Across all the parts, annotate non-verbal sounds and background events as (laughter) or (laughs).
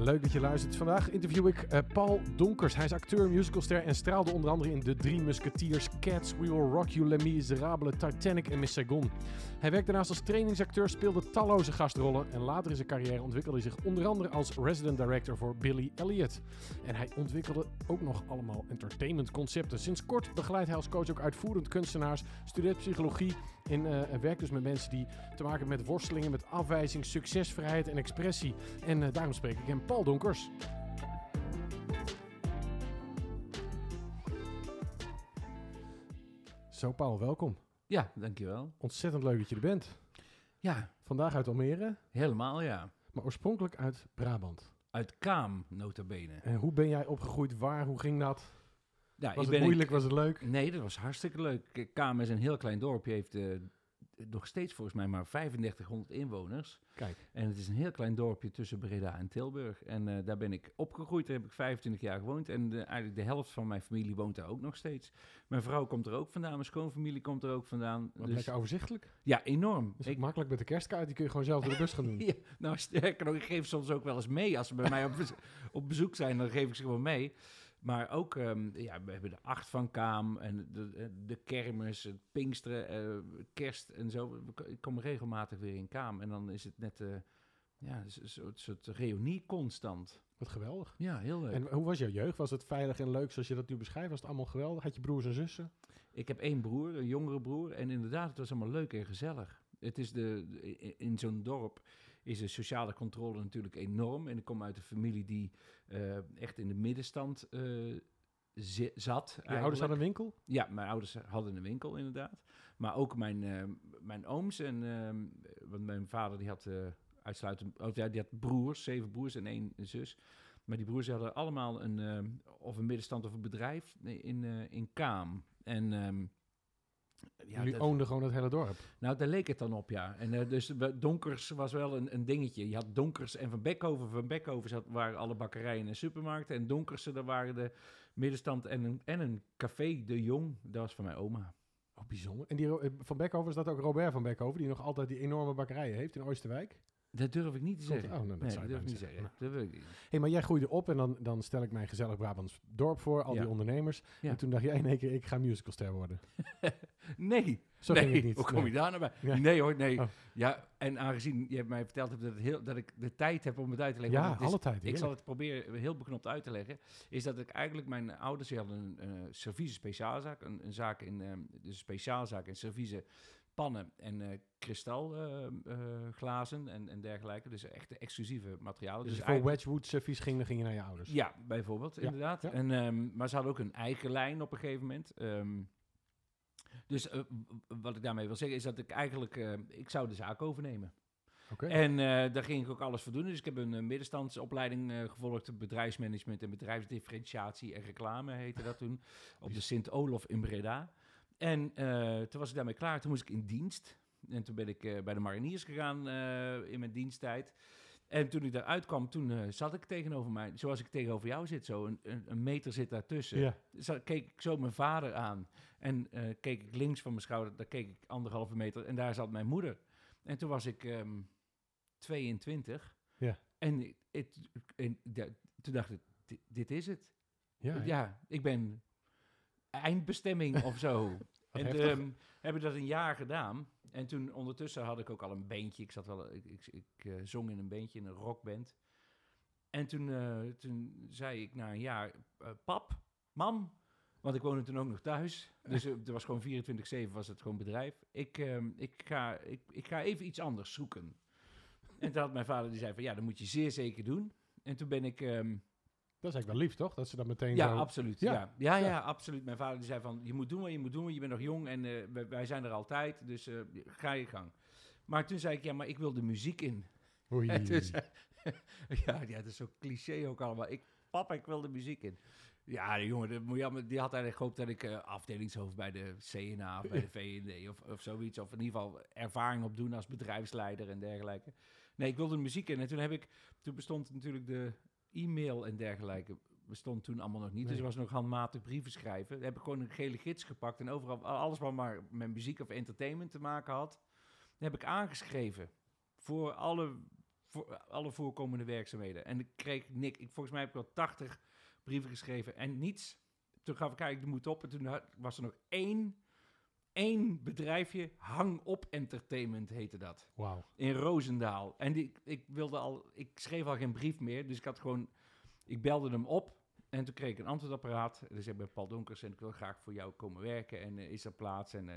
Leuk dat je luistert. Vandaag interview ik eh, Paul Donkers. Hij is acteur, musicalster en straalde onder andere in De Drie Musketeers, Cats, We Will Rock You, Les Miserables, Titanic en Miss Saigon. Hij werkt daarnaast als trainingsacteur, speelde talloze gastrollen en later in zijn carrière ontwikkelde hij zich onder andere als resident director voor Billy Elliot. En hij ontwikkelde ook nog allemaal entertainment concepten. Sinds kort begeleidt hij als coach ook uitvoerend kunstenaars, studeert psychologie en eh, werkt dus met mensen die te maken hebben met worstelingen, met afwijzing, succesvrijheid en expressie. En eh, daarom spreek ik hem Paul Donkers. Zo, Paul, welkom. Ja, dankjewel. Ontzettend leuk dat je er bent. Ja, Vandaag uit Almere, helemaal ja. maar oorspronkelijk uit Brabant. Uit Kaam, nota bene. En hoe ben jij opgegroeid? Waar? Hoe ging dat? Ja, Was ik het ben moeilijk? Was het leuk? Nee, dat was hartstikke leuk. Kaam is een heel klein dorpje, heeft eh, nog steeds volgens mij maar 3500 inwoners. Kijk, En het is een heel klein dorpje tussen Breda en Tilburg. En eh, daar ben ik opgegroeid, daar heb ik 25 jaar gewoond. En de- eigenlijk de helft van mijn familie woont daar ook nog steeds. Mijn vrouw komt er ook vandaan, mijn schoonfamilie komt er ook vandaan. wat Dus- lekker overzichtelijk. ja, enorm. Is Ik- makkelijk met de kerstkaart? Die kun je gewoon zelf door de bus gaan doen. (laughs) Ja, nou sterker nog, ik geef soms ook wel eens mee. Als ze bij mij op, (laughs) op bezoek zijn, dan geef ik ze gewoon mee. Maar ook, ehm, ja, we hebben de acht van Kaam en de, de kermis, het Pinksteren, eh, kerst en zo. Ik kom regelmatig weer in Kaam en dan is het net, eh, ja, een soort, soort reunie constant. Wat geweldig. Ja, heel leuk. En hoe was jouw jeugd? Was het veilig en leuk zoals je dat nu beschrijft? Was het allemaal geweldig? Had je broers en zussen? Ik heb één broer, een jongere broer. En inderdaad, het was allemaal leuk en gezellig. Het is de, in zo'n dorp is de sociale controle natuurlijk enorm. En ik kom uit een familie die eh, echt in de middenstand eh, zat. Je ouders hadden een winkel? Ja, mijn ouders hadden een winkel inderdaad. Maar ook mijn, eh, mijn ooms en... want mijn vader die had uitsluitend... Oh, ja, die had broers, zeven broers en één zus. Maar die broers hadden allemaal een... of een middenstand of een bedrijf in, in Kaam. En... ehm, ja, Jullie dat- oonden gewoon het hele dorp. nou, daar leek het dan op, ja. En eh, dus Donkers was wel een, een dingetje. Je had Donkers en Van Beckhoven. Van Beckhoven zat, waren alle bakkerijen en supermarkten. En Donkersen, daar waren de middenstand en een, en een café De Jong. Dat was van mijn oma. Oh, bijzonder. En die eh, van Beckhoven is dat ook Robert van Beckhoven, die nog altijd die enorme bakkerijen heeft in Oosterwijk? Dat durf ik niet te zeggen. Oh, dat nee, dat durf ik niet zeggen. Dat wil ik niet. hey, maar jij groeide op en dan, dan stel ik mijn gezellig Brabants dorp voor, al Ja. die ondernemers. Ja. En toen dacht jij in één keer, ik ga musicalster worden. (laughs) Nee, Zo nee. ging het niet. Hoe kom je daar nou bij? Ja. Nee hoor, nee. Oh. Ja, en aangezien je mij verteld hebt dat, het heel, dat ik de tijd heb om het uit te leggen. Ja, alle tijd. Ik zal het proberen heel beknopt uit te leggen. Is dat ik eigenlijk mijn ouders hadden een eh service speciaalzaak. Een, een zaak in dus een speciaalzaak in service pannen en eh kristalglazen en, en dergelijke. Dus echt de exclusieve materialen. Dus, Dus, voor Wedgwood servies ging, dan ging je naar je ouders. ja, bijvoorbeeld, Ja, inderdaad. ja. En, ehm, maar ze hadden ook een eigen lijn op een gegeven moment. Ehm, dus eh, wat ik daarmee wil zeggen is dat ik eigenlijk... eh, ik zou de zaak overnemen. Oké. En eh, daar ging ik ook alles voor doen. Dus ik heb een eh, middenstandsopleiding eh, gevolgd. Bedrijfsmanagement en bedrijfsdifferentiatie en reclame heette dat toen. Op de Sint-Olof in Breda. En eh, toen was ik daarmee klaar. Toen moest ik in dienst. En toen ben ik eh, bij de mariniers gegaan eh, in mijn diensttijd. En toen ik daaruit kwam, toen zat ik tegenover mij, zoals ik tegenover jou zit, zo een, een, een meter zit daartussen. Ja. Zat, keek ik zo mijn vader aan. En keek ik links van mijn schouder, daar keek ik anderhalve meter. En daar zat mijn moeder. En toen was ik ehm 22. Ja. En, het, en ja, toen dacht ik, dit, dit is het. Ja, Ja, ik ben eindbestemming of zo. (laughs) En heftig. ehm, heb ik dat een jaar gedaan. En toen ondertussen had ik ook al een beentje. Ik, zat wel, ik, ik, ik eh, zong in een beentje, in een rockband. En toen, eh, toen zei ik na een jaar, eh, pap, mam, want ik woonde toen ook nog thuis. (laughs) Dus er was gewoon 24-7 was het gewoon bedrijf. Ik, ehm, ik, ga, ik, ik ga even iets anders zoeken. En toen had mijn vader, die zei van, ja, dat moet je zeer zeker doen. En toen ben ik... ehm, Dat is eigenlijk wel lief, toch? Dat ze dat meteen ja, zo... absoluut. Ja. Ja. Ja, ja, Ja. absoluut. Mijn vader die zei van, je moet doen wat je moet doen, je bent nog jong en eh, wij, wij zijn er altijd, dus eh, ga je gang. Maar toen zei ik, ja, maar ik wil de muziek in. Oei. (laughs) En toen zei- (laughs) ja, ja, dat is zo cliché ook allemaal. Ik, papa, ik wil de muziek in. Ja, die jongen, die had eigenlijk gehoopt dat ik eh, afdelingshoofd bij de CNA of bij de (laughs) VND of, of zoiets. Of in ieder geval ervaring opdoen als bedrijfsleider en dergelijke. Nee, ik wilde de muziek in. En toen heb ik, toen bestond natuurlijk de e-mail en dergelijke bestond toen allemaal nog niet. Dus Nee. er was nog handmatig brieven schrijven. Dan heb ik gewoon een gele gids gepakt en overal alles wat maar met muziek of entertainment te maken had, heb ik aangeschreven voor alle voor, alle voorkomende werkzaamheden. En ik kreeg niks. Ik, volgens mij heb ik wel 80 brieven geschreven en niets. Toen gaf ik eigenlijk de moed op en toen had- was er nog één, één bedrijfje, Hang Op Entertainment heette dat Wauw. in Roosendaal. En die, ik wilde al, ik schreef al geen brief meer, dus ik had gewoon, ik belde hem op en toen kreeg ik een antwoordapparaat. Dus ik ben Paul Donkers en ik wil graag voor jou komen werken en eh, is er plaats en. eh,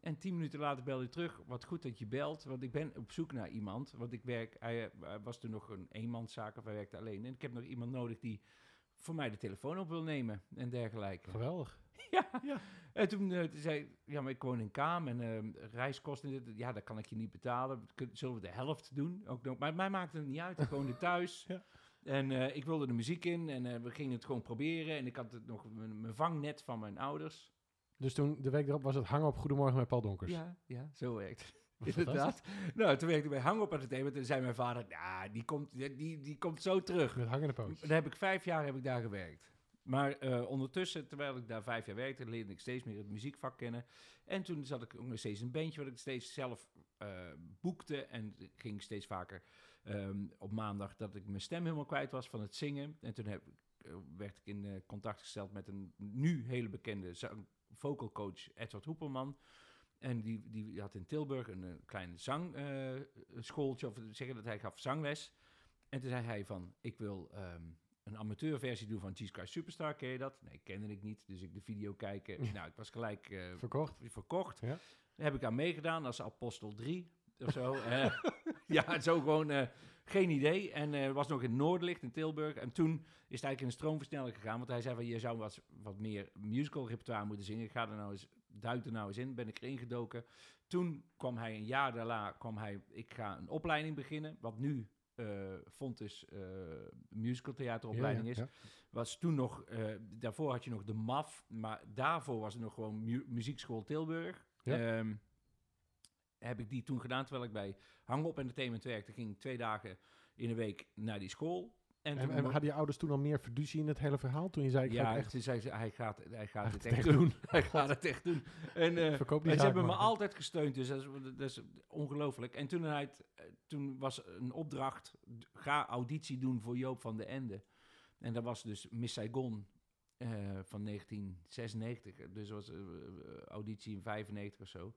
en tien minuten later belde hij terug. Wat goed dat je belt, want ik ben op zoek naar iemand. Want ik werk, hij, eh, hij was toen nog een eenmanszaak of hij werkte alleen. En ik heb nog iemand nodig die voor mij de telefoon op wil nemen en dergelijke. Geweldig. (laughs) Ja. Ja. En toen eh, toen zei ik, ja, maar ik woon in Kaam en eh, reiskosten, ja, dat kan ik je niet betalen. Zullen we de helft doen? Ook nog, maar mij maakte het niet uit, ik woonde thuis. (laughs) Ja. En eh, ik wilde de muziek in en eh, we gingen het gewoon proberen. En ik had het nog mijn, vangnet van mijn ouders. Dus toen, de week erop, was het hangen op Goedemorgen met Paul Donkers. Ja, ja, zo werkt Inderdaad. Nou, toen werkte ik bij Hang op Entertainment en zei mijn vader, ja, die komt, die, die, komt zo terug. Met hangende pootjes. Daar heb ik vijf jaar heb ik daar gewerkt. Maar eh, ondertussen, terwijl ik daar vijf jaar werkte, leerde ik steeds meer het muziekvak kennen. En toen zat ik ook nog steeds in een bandje wat ik steeds zelf eh, boekte. En ging steeds vaker ehm, op maandag dat ik mijn stem helemaal kwijt was van het zingen. En toen heb, eh, werd ik in contact gesteld met een nu hele bekende vocal coach, Edward Hoepelman. En die, die had in Tilburg een, eh, klein zangschooltje, of zeggen dat hij gaf zangles. En toen zei hij van, ik wil ehm, een amateurversie doen van Jesus Christ Superstar. Ken je dat? Nee, kende ik niet. Dus ik de video kijken. (laughs) nou, ik was gelijk eh, Verkocht. verkocht. Ja. Daar heb ik aan meegedaan als Apostel 3 of zo. (laughs) Eh, ja, zo gewoon eh, geen idee. En eh was nog in Noorderlicht in Tilburg. En toen is het eigenlijk in een stroomversneller gegaan. Want hij zei van, je zou wat, wat meer musical repertoire moeten zingen. Ik ga er nou eens, duik er nou eens in. Ben ik erin gedoken. Toen kwam hij een jaar daarna, kwam hij, ik ga een opleiding beginnen. Wat nu eh Fontes eh musical theateropleiding Ja, is ja, was toen nog, eh, daarvoor had je nog de MAF, maar daarvoor was het nog gewoon mu- Muziekschool Tilburg. Ehm, heb ik die toen gedaan, terwijl ik bij Hang Op Entertainment werkte, ging ik twee dagen in de week naar die school. En, En, en hadden je ouders toen al meer fiducie in het hele verhaal? Toen je zei, ik ga ja, het echt toen zei ze, hij gaat, hij gaat het echt doen. (laughs) hij gaat het echt doen. En, eh, verkoop die maar ze hebben me altijd gesteund, dus dat is, dat is ongelooflijk. En toen, hij toen was een opdracht, ga auditie doen voor Joop van de Ende. En dat was dus Miss Saigon eh, van 1996. Dus was eh, auditie in 95 of zo.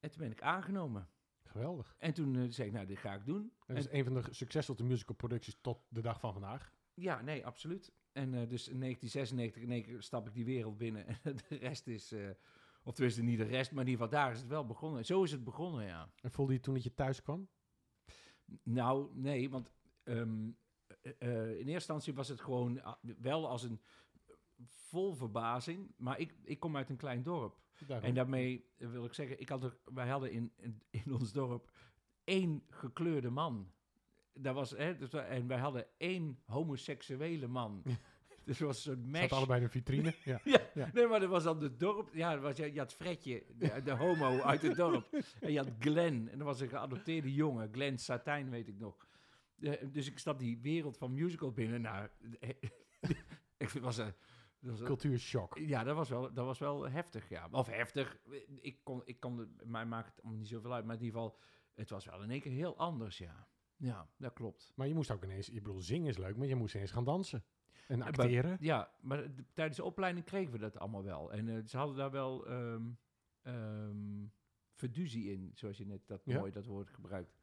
En toen ben ik aangenomen. Geweldig. En toen eh, zei ik, nou, dit ga ik doen. Dat is een van de succesvolste musical producties tot de dag van vandaag. Ja, nee, absoluut. En eh, dus in 1996 in één keer stap ik die wereld binnen. (laughs) En de rest is, eh of tenminste niet de rest, maar in ieder geval daar is het wel begonnen. Zo is het begonnen, ja. En voelde je toen dat je thuis kwam? Nou, nee, want ehm, eh, eh, in eerste instantie was het gewoon wel als een vol verbazing. Maar ik, ik kom uit een klein dorp. Daarom. En daarmee wil ik zeggen, ik had er, wij hadden in, in, in ons dorp één gekleurde man. Dat was, hè, dus, en wij hadden één homoseksuele man. (laughs) dus het was een soort Zat allebei in een vitrine. (laughs) ja. Ja, Ja. nee, maar dat was dan de dorp. Ja, was, je, je had Fredje, de, de homo uit het dorp. En je had Glenn, en dat was een geadopteerde jongen. Glenn Satijn, weet ik nog. Eh, dus ik stap die wereld van musical binnen. Nou, (laughs) ik was een... een- Cultuurshock. ja, dat was, wel, dat was wel heftig, ja. Of heftig. Ik kon, ik kon, mij maakt het allemaal niet zoveel uit. Maar in ieder geval, het was wel in één keer heel anders, ja. Ja, dat klopt. Maar je moest ook ineens, ik bedoel, zingen is leuk, maar je moest ineens gaan dansen. En maar- acteren. Ja, maar de- tijdens de opleiding kregen we dat allemaal wel. En eh, ze hadden daar wel fiducie in, zoals je net dat Ja. mooi dat woord gebruikt.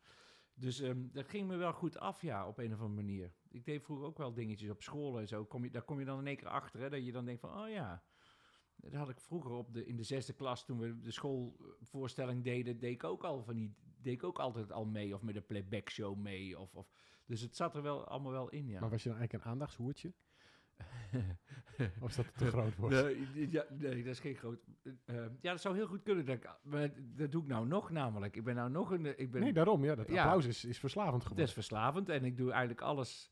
Dus ehm, dat ging me wel goed af, ja, op een of andere manier. Ik deed vroeger ook wel dingetjes op school en zo. Kom je, daar kom je dan in één keer achter, hè, dat je dan denkt van, oh ja. Dat had ik vroeger op de, in de zesde klas, toen we de schoolvoorstelling deden, deed ik ook al van die, deed ik ook altijd al mee, of met de playback show mee. Of, of, dus het zat er wel allemaal wel in, ja. Maar was je dan eigenlijk een aandachtshoertje? (laughs) Of is dat te groot voor? Nee, ja, nee, dat is geen groot. eh, eh, ja, dat zou heel goed kunnen. Dat, ik- maar dat doe ik nou nog namelijk. Ik ben nou nog een. Ik ben, Nee, daarom. Ja, dat Ja. applaus is, is verslavend het geworden. is verslavend en ik doe eigenlijk alles.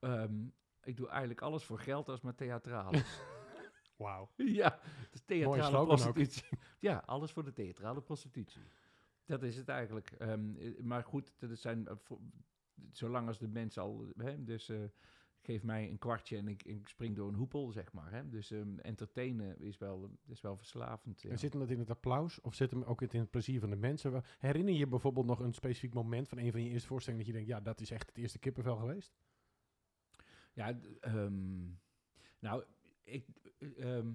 ehm, ik doe eigenlijk alles voor geld als maar theatraal is. (laughs) Wauw. ja, het is theatrale ook. prostitutie. (laughs) ja, alles voor de theatrale prostitutie. Dat is het eigenlijk. Ehm, eh, maar goed, dat zijn, voor- zolang als de mens al. Hè, dus eh, geef mij een kwartje en ik, ik spring door een hoepel, zeg maar. Hè? Dus ehm, entertainen is wel, is wel verslavend. Ja. En zit hem dat in het applaus of zit hem ook in het plezier van de mensen? Herinner je bijvoorbeeld nog een specifiek moment van een van je eerste voorstellingen dat je denkt, ja, dat is echt het eerste kippenvel geweest? Ja, ehm, nou, ik, eh, ehm,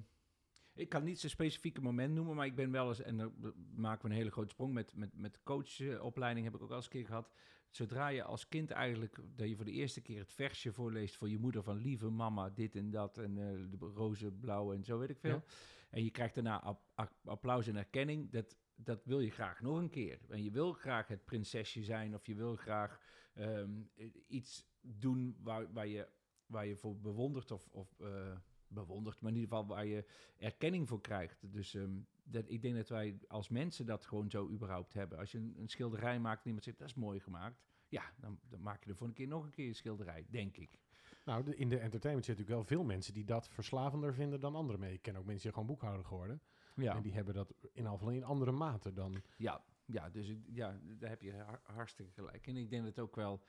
ik kan niet zo'n specifieke moment noemen, maar ik ben wel eens, en dan maken we een hele grote sprong met, met, met coachopleiding, heb ik ook al eens een keer gehad. Zodra je als kind eigenlijk, dat je voor de eerste keer het versje voorleest voor je moeder van lieve mama, dit en dat, en eh, de roze, blauw en zo weet ik veel. Ja. En je krijgt daarna ap- ap- applaus en erkenning, dat, dat wil je graag nog een keer. En je wil graag het prinsesje zijn, of je wil graag ehm, iets doen waar, waar, je, waar je voor bewondert of, of eh, bewondert, maar in ieder geval waar je erkenning voor krijgt. Dus ehm, dat, ik denk dat wij als mensen dat gewoon zo überhaupt hebben. Als je een, een schilderij maakt en iemand zegt, dat is mooi gemaakt. Ja, dan, dan maak je er voor een keer nog een keer een schilderij, denk ik. Nou, de- in de entertainment zitten natuurlijk wel veel mensen die dat verslavender vinden dan anderen mee. Ik ken ook mensen die gewoon boekhouder geworden. Ja, En die hebben dat in al in andere mate dan... ja, ja dus ik- ja, daar heb je har- hartstikke gelijk. En ik denk dat ook wel...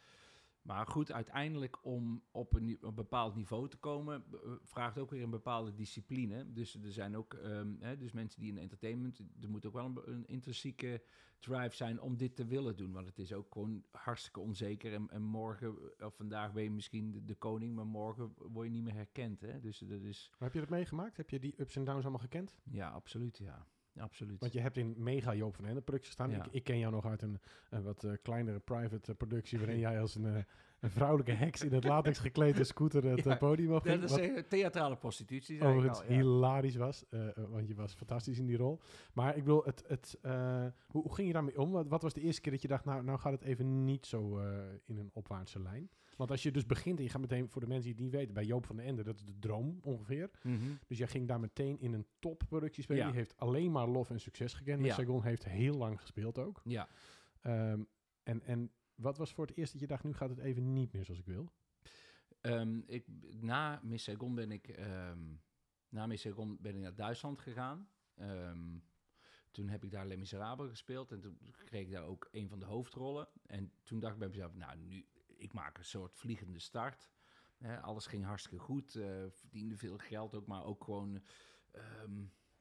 Maar goed, uiteindelijk om op een, bepaald niveau te komen, eh, vraagt ook weer een bepaalde discipline. Dus er zijn ook ehm, hè, dus mensen die in entertainment, er moet ook wel een, intrinsieke drive zijn om dit te willen doen. Want het is ook gewoon hartstikke onzeker. En, en morgen, eh, of vandaag ben je misschien de, de koning, maar morgen word je niet meer herkend. Hè? Dus dat is, Maar heb je dat meegemaakt? Heb je die ups en downs allemaal gekend? ja, absoluut, ja. Absoluut. Want je hebt in mega Joop van Ende producties staan. Ja. Ik, ik ken jou nog uit een, een wat eh, kleinere private eh, productie... waarin (laughs) jij als een, eh, een vrouwelijke heks in het (laughs) latex geklede scooter het Ja. eh, podium op dat is Wat eh, theatrale prostitutie. overigens al, ja. hilarisch was. eh, eh, want je was fantastisch in die rol. Maar ik bedoel, het, het, hoe, hoe ging je daarmee om? Wat, wat was de eerste keer dat je dacht... nou, nou gaat het even niet zo in een opwaartse lijn? Want als je dus begint en je gaat meteen... voor de mensen die het niet weten... bij Joop van den Ende, dat is de droom ongeveer... Mhm. Dus jij ging daar meteen in een topproductie spelen. Die heeft alleen maar lof en succes gekend. Ja. Saigon heeft heel lang gespeeld ook. Ja. Ehm, en, en wat was voor het eerst dat je dacht, nu gaat het even niet meer zoals ik wil? Ehm, ik, na Miss ben ik, ehm, na Miss ben ik naar Duitsland gegaan. Ehm, toen heb ik daar Les Miserables gespeeld en toen kreeg ik daar ook een van de hoofdrollen. En toen dacht ik bij mezelf, nou nu, ik maak een soort vliegende start. Alles ging hartstikke goed, eh, verdiende veel geld ook, maar ook gewoon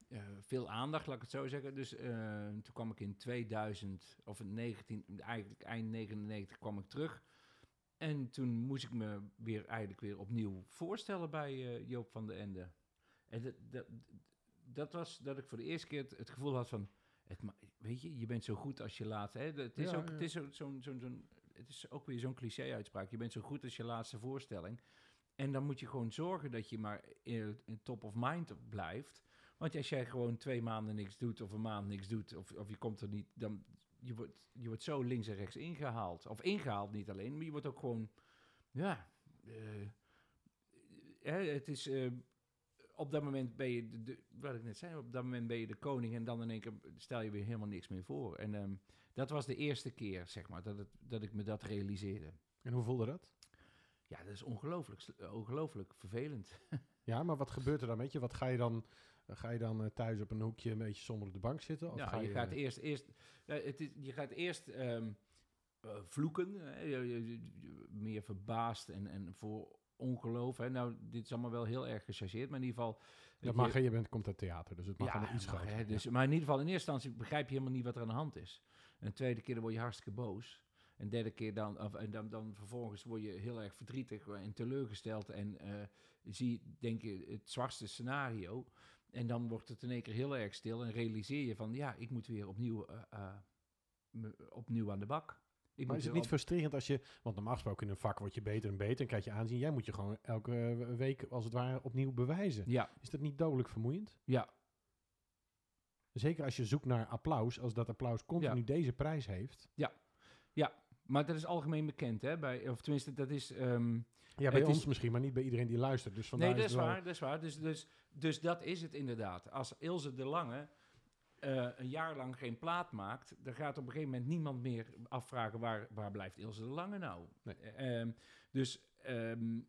eh, veel aandacht, laat ik het zo zeggen. Dus eh, toen kwam ik in 2000, of in 19, eigenlijk eind 99 kwam ik terug. En toen moest ik me weer eigenlijk weer opnieuw voorstellen bij eh, Joop van den Ende. En dat, dat, dat was dat ik voor de eerste keer het, het gevoel had van... Het, weet je, je bent zo goed als je laatste... Hè? Het, is Ja, ook, ja. het, is zo, zo'n zo'n zo'n- het is ook weer zo'n cliché-uitspraak. Je bent zo goed als je laatste voorstelling. En dan moet je gewoon zorgen dat je maar in, in top of mind blijft. Want als jij gewoon twee maanden niks doet of een maand niks doet... of, of je komt er niet... dan je wordt, je wordt zo links en rechts ingehaald. Of ingehaald niet alleen, maar je wordt ook gewoon... Ja, eh, hè, het is... eh, op dat moment ben je, de, de- wat ik net zei, op dat moment ben je de koning en dan in één keer stel je weer helemaal niks meer voor. En ehm, dat was de eerste keer, zeg maar, dat, het, dat ik me dat realiseerde. En hoe voelde dat? Ja, dat is ongelooflijk, ongelooflijk vervelend. (laughs) Ja, maar wat gebeurt er dan met je? Wat ga je dan, ga je dan eh, thuis op een hoekje een beetje somber op de bank zitten? Of ja, ga je, gaat eh, eerst, eerst, het is, je gaat eerst ehm, eh, vloeken, je- je- je- je- meer verbaasd en, en voor ongeloof. Hè. Nou, dit is allemaal wel heel erg gechargeerd, maar in ieder geval... Dat je- mag, hè? je bent, komt uit theater, dus het mag ja, iets groter. ja. dus, Maar in ieder geval, in eerste instantie begrijp je helemaal niet wat er aan de hand is. En de tweede keer dan word je hartstikke boos. En derde keer dan, of, en dan, dan vervolgens word je heel erg verdrietig en teleurgesteld. En eh, zie denk je, het zwartste scenario. En dan wordt het in één keer heel erg stil. En realiseer je van, ja, ik moet weer opnieuw, eh, eh, opnieuw aan de bak. Ik Maar is het niet frustrerend als je... Want normaal gesproken in een vak word je beter en beter en krijg je aanzien. Jij moet je gewoon elke week als het ware opnieuw bewijzen. Ja, Is dat niet dodelijk vermoeiend? ja, Zeker als je zoekt naar applaus, als dat applaus continu deze prijs heeft. Maar dat is algemeen bekend, hè? Bij, of tenminste, dat is... ehm, Ja, bij ons is- misschien, maar niet bij iedereen die luistert. Dus Nee, dat is wel- waar, dat is waar. Dus, dus, dus dat is het inderdaad. Als Ilse de Lange eh, een jaar lang geen plaat maakt, dan gaat op een gegeven moment niemand meer afvragen waar, waar blijft Ilse de Lange nou. Nee. Eh, ehm, dus ehm,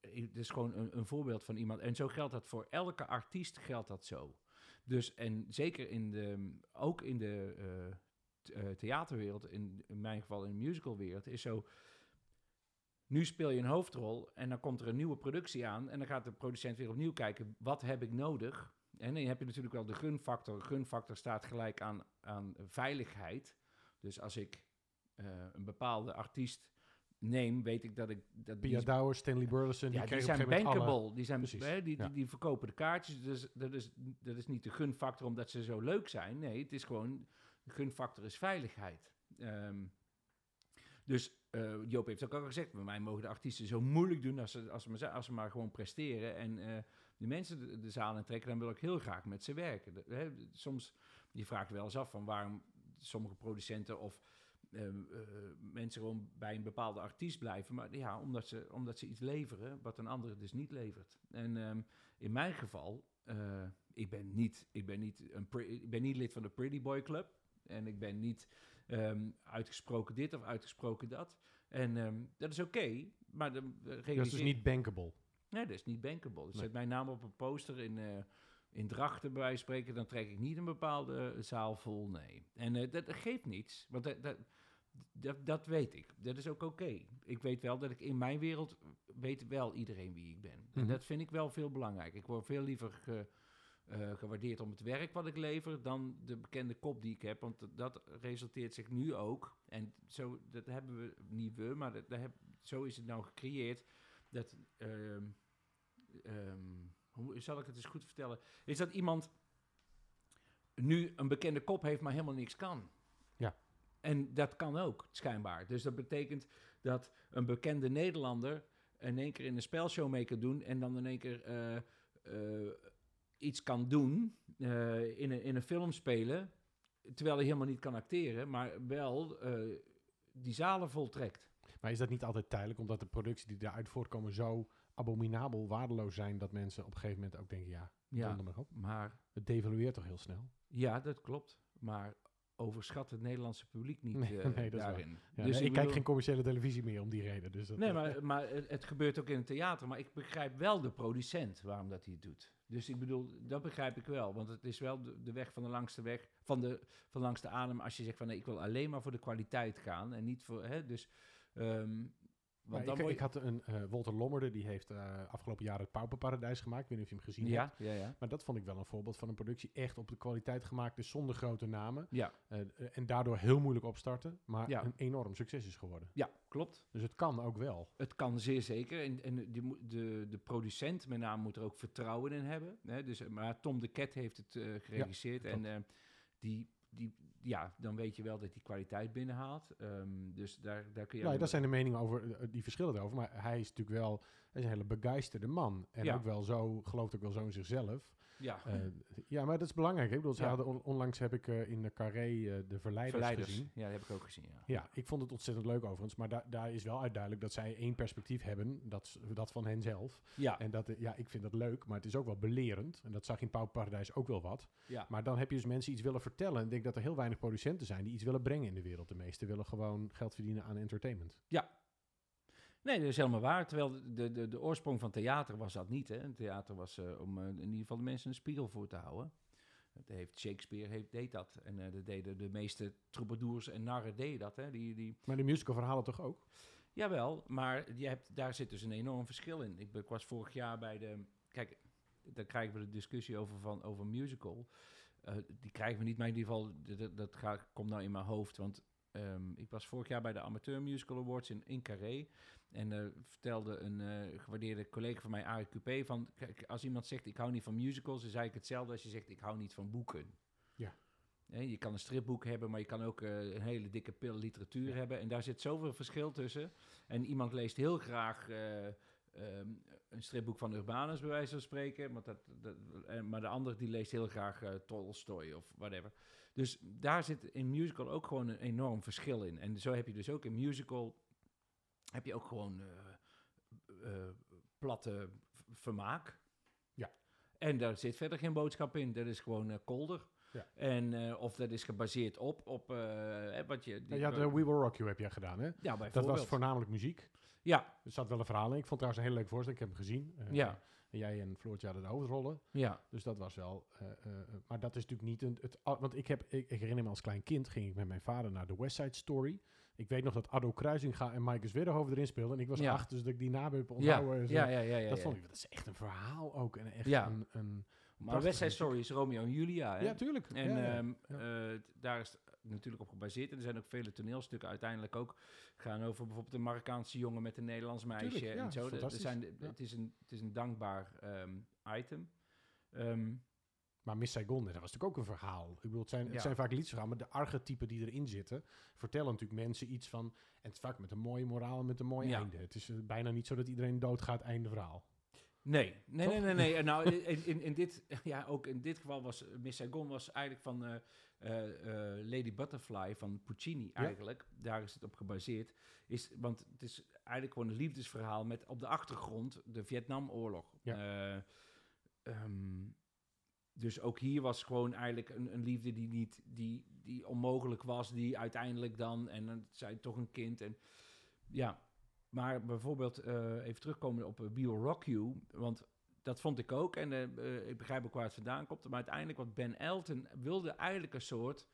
het is gewoon een, een voorbeeld van iemand. En zo geldt dat voor elke artiest geldt dat zo. Dus en zeker in de, ook in de eh, theaterwereld, in, in mijn geval in de musicalwereld, is zo Nu speel je een hoofdrol en dan komt er een nieuwe productie aan. En dan gaat de producent weer opnieuw kijken, wat heb ik nodig? En dan heb je natuurlijk wel de gunfactor. Gunfactor staat gelijk aan, aan veiligheid. Dus als ik eh, een bepaalde artiest neem, weet ik dat ik... Dat Pia Douwer, Stanley Burleson, ja, die zijn alle- bankable. Die, zijn, Precies, hè, die, ja. die, die verkopen de kaartjes. Dus dat is, dat is niet de gunfactor omdat ze zo leuk zijn. Nee, het is gewoon... Gunfactor is veiligheid. Ehm, dus eh, Joop heeft ook al gezegd... bij mij mogen de artiesten zo moeilijk doen... als ze, als ze, maar, gewoon presteren... en eh, de mensen de, de zaal in trekken... dan wil ik heel graag met ze werken. Hè, soms, je vraagt wel eens af... van waarom sommige producenten of... ehm, eh, mensen gewoon bij een bepaalde artiest blijven. Maar ja, omdat ze, omdat ze iets leveren wat een andere dus niet levert. En ehm, in mijn geval, ik, ben niet, ik, ben niet een ik ben niet lid van de Pretty Boy Club. En ik ben niet ehm, uitgesproken dit of uitgesproken dat. En ehm, dat is oké, maar de Dat is dus niet bankable. Nee, dat is niet bankable. Dus Nee. zet mijn naam op een poster in, eh, in Drachten bij wijze van spreken, dan trek ik niet een bepaalde zaal vol, nee. En eh, dat, dat geeft niets, want dat, dat, dat, dat weet ik. Dat is ook oké. Ik weet wel dat ik in mijn wereld weet wel iedereen wie ik ben. En Mhm. dat vind ik wel veel belangrijk. Ik word veel liever eh, gewaardeerd om het werk wat ik lever dan de bekende kop die ik heb. Want dat- resulteert zich nu ook. En zo, dat hebben we, niet we, maar dat, dat heb, zo is het nou gecreëerd. Dat, ehm, ehm, hoe zal ik het eens goed vertellen? Is dat iemand nu een bekende kop heeft, maar helemaal niks kan. Ja. En dat kan ook, schijnbaar. Dus dat betekent dat een bekende Nederlander in één keer in een spelshow mee kan doen en dan in één keer eh, eh, iets kan doen, eh, in, een, in een film spelen, terwijl hij helemaal niet kan acteren, maar wel eh, die zalen voltrekt. Maar is dat niet altijd tijdelijk, omdat de productie die daaruit voortkomen zo abominabel waardeloos zijn, dat mensen op een gegeven moment ook denken, ja, Ja, maar op. maar Het devalueert toch heel snel? ja, dat klopt. Maar overschat het Nederlandse publiek niet Nee, eh, nee, daarin. Ja, Dus nee, ik kijk bedoel- geen commerciële televisie meer om die reden. Dus dat, Nee, eh, maar, maar het, gebeurt ook in het theater. Maar ik begrijp wel de producent waarom dat hij het doet. Dus ik bedoel, dat begrijp ik wel. Want het is wel de, de weg van de langste weg, van de, van langs de adem. Als je zegt van nee, ik wil alleen maar voor de kwaliteit gaan en niet voor. Hè, dus, ehm, want dan ik, had een eh, Walter Lommerde, die heeft eh, afgelopen jaar het Pauperparadijs gemaakt. Ik weet niet of je hem gezien hebt. ja, ja. Maar dat vond ik wel een voorbeeld van een productie echt op de kwaliteit gemaakt is, zonder grote namen. Ja, Eh, en daardoor heel moeilijk opstarten, maar Ja. een enorm succes is geworden. ja, klopt. Dus het kan ook wel. Het kan zeer zeker. En, en moet- de, de producent met name moet er ook vertrouwen in hebben. Hè? Dus, maar Tom de Ket heeft het geregisseerd. en die, die, ja, dan weet je wel dat hij kwaliteit binnenhaalt. Ehm, dus daar, daar kun je... Ja, daar zijn de meningen over, eh, die verschillen erover. Maar hij is natuurlijk wel hij is een hele begeisterde man. En Ja. ook wel zo, gelooft ook wel zo in zichzelf. Ja, Eh, ja, maar dat is belangrijk. Ik bedoel, ze Ja. hadden on- onlangs heb ik eh, in de Carré eh, de Verleiders, verleiders. gezien. Ja, dat heb ik ook gezien, ja. Ja, ik vond het ontzettend leuk overigens. Maar da- daar is wel uit duidelijk dat zij één perspectief hebben. Dat, dat van hen zelf. Ja, En dat, ja, ik vind dat leuk, maar het is ook wel belerend. En dat zag in Pauwparadijs ook wel wat. ja. Maar dan heb je dus mensen iets willen vertellen. En ik denk dat er heel weinig producenten zijn die iets willen brengen in de wereld. De meesten willen gewoon geld verdienen aan entertainment. Nee, dat is helemaal waar. Terwijl de, de, de oorsprong van theater was dat niet. Hè. Theater was eh, om eh, in ieder geval de mensen een spiegel voor te houden. Dat heeft, Shakespeare heeft, deed dat. En eh, dat deden de meeste troubadours en narren deden dat. Hè. Die, die, Maar de musicalverhalen toch ook? Jawel, maar je hebt, daar zit dus een enorm verschil in. Ik, ik was vorig jaar bij de... Kijk, daar krijgen we de discussie over, van, over musical. Die krijgen we niet, maar in ieder geval, d- d- dat gaat, komt nou in mijn hoofd. Want ehm, ik was vorig jaar bij de Amateur Musical Awards in, in Carré. En eh, vertelde een eh, gewaardeerde collega van mij, Coupé, van... Kijk, als iemand zegt, ik hou niet van musicals, dan zei ik hetzelfde als je zegt, ik hou niet van boeken. Ja. Je kan een stripboek hebben, maar je kan ook eh, een hele dikke pil literatuur Ja. hebben. En daar zit zoveel verschil tussen. En iemand leest heel graag eh, ehm, een stripboek van Urbanus, bij wijze van spreken. Maar, dat, dat, maar de ander die leest heel graag eh, Tolstoy of whatever. Dus daar zit in musical ook gewoon een enorm verschil in. En zo heb je dus ook in musical... heb je ook gewoon eh, eh, platte vermaak. Ja. En daar zit verder geen boodschap in. Dat is gewoon eh, kolder. Ja. En, of dat is gebaseerd op, op wat je... Ja, je had, eh, We Will Rock You heb jij gedaan, hè? ja, Dat was voornamelijk muziek. Ja, Er zat wel een verhaal in. Ik vond het trouwens een heel leuk voorstel. Ik heb hem gezien. Ja. En jij en Floortje hadden de hoofdrollen. ja, Dus dat was wel... maar dat is natuurlijk niet... Een, het, want ik, heb, ik, ik herinner me als klein kind... ging ik met mijn vader naar de West Side Story Ik weet nog dat Addo Kruisinga en Maaike Zwedderhoven erin speelden. En ik was Ja. acht, dus dat ik die naam heb onthouden. ja, ja, ja, ja. dat vond ik, dat is echt een verhaal ook. En echt een, een... Maar prachtige West Side muziek. Story is Romeo en Julia. Hè? Ja, tuurlijk. En ja, ja. ehm, ja. eh, daar is natuurlijk op gebaseerd. En er zijn ook vele toneelstukken uiteindelijk ook gaan over bijvoorbeeld een Marokkaanse jongen met een Nederlands meisje Tuurlijk, en zo. Fantastisch. zijn, het, is een, het is een dankbaar ehm, item. Ehm, Maar Miss Saigon, dat was natuurlijk ook een verhaal. Ik bedoel, het zijn, Ja. vaak liedjesverhalen, maar de archetypen die erin zitten, vertellen natuurlijk mensen iets van... En het is vaak met een mooie moraal en met een mooi Ja. einde. Het is eh, bijna niet zo dat iedereen doodgaat, einde verhaal. nee, nee, Toch? nee, nee, (laughs) nou, in, in, dit, (laughs) ja, ook in dit geval was eh, Miss Saigon was eigenlijk van eh, Lady Butterfly van Puccini eigenlijk. Daar is het op gebaseerd. Is, want het is eigenlijk gewoon een liefdesverhaal met op de achtergrond de Vietnamoorlog. Eh, ehm, dus ook hier was gewoon eigenlijk een, een liefde die niet die, die onmogelijk was, die uiteindelijk dan en dan zei toch een kind en ja. Maar bijvoorbeeld eh, even terugkomen op We Will Rock You, want dat vond ik ook en eh, eh, ik begrijp ook waar het vandaan komt. Maar uiteindelijk wat Ben Elton wilde eigenlijk een soort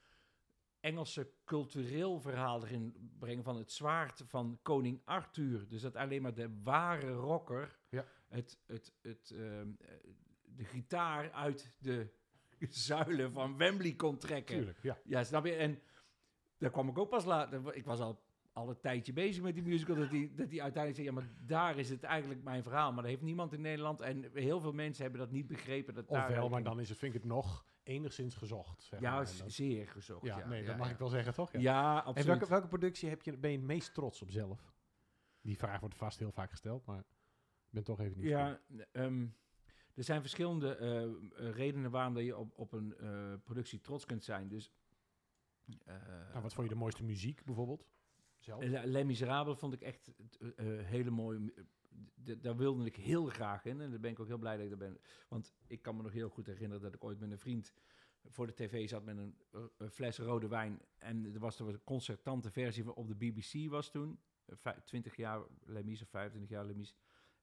Engelse cultureel verhaal erin brengen van het zwaard van koning Arthur. Dus dat alleen maar de ware rocker Ja. het, het, het, ehm, eh, de gitaar uit de zuilen van Wembley kon trekken. Tuurlijk, ja. Ja, snap je? En daar kwam ik ook pas later. Ik was al, al een tijdje bezig met die musical. Dat die, dat die uiteindelijk zei: Ja, maar daar is het eigenlijk mijn verhaal. Maar dat heeft niemand in Nederland. En heel veel mensen hebben dat niet begrepen. Dat daar Ofwel, maar eigenlijk- dan is het, vind ik het nog enigszins gezocht. Zeg Ja, maar. dat- zeer gezocht. ja, Ja, nee, ja, dat mag ja. ik wel zeggen, toch? Ja. Ja, en absoluut. welke, welke productie heb je, ben je het meest trots op zelf? Die vraag wordt vast heel vaak gesteld, maar ik ben toch even niet Ja, ehm, er zijn verschillende eh, eh, redenen waarom dat je op, op een eh, productie trots kunt zijn. Dus, Nou, wat vond je de mooiste muziek bijvoorbeeld? Zelf? Les Miserables vond ik echt hele mooie. Daar wilde ik heel graag in. En daar ben ik ook heel blij dat ik er ben. Want ik kan me nog heel goed herinneren dat ik ooit met een vriend voor de tv zat met een, een fles rode wijn. En er was een concertante versie van op de BBC was toen. Eh, vij- 20 jaar Les Mis of 25 jaar Les Mis.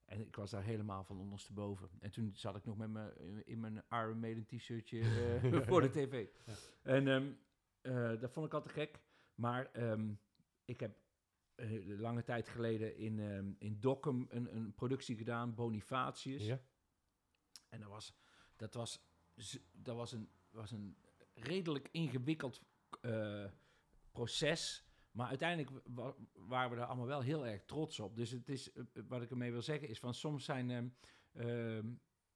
En ik was daar helemaal van ondersteboven. En toen zat ik nog met me in- mijn Iron Maiden t-shirtje (laughs) eh, voor de tv. Ja. En ehm, eh, dat vond ik altijd gek. Maar ehm, ik heb eh, lange tijd geleden in, ehm, in Dokkum een, een productie gedaan, Bonifatius. Ja? En dat was, dat was, dat was, een, was een redelijk ingewikkeld proces. Maar uiteindelijk wa- waren we daar allemaal wel heel erg trots op. Dus het is, eh, wat ik ermee wil zeggen is van soms zijn, ehm,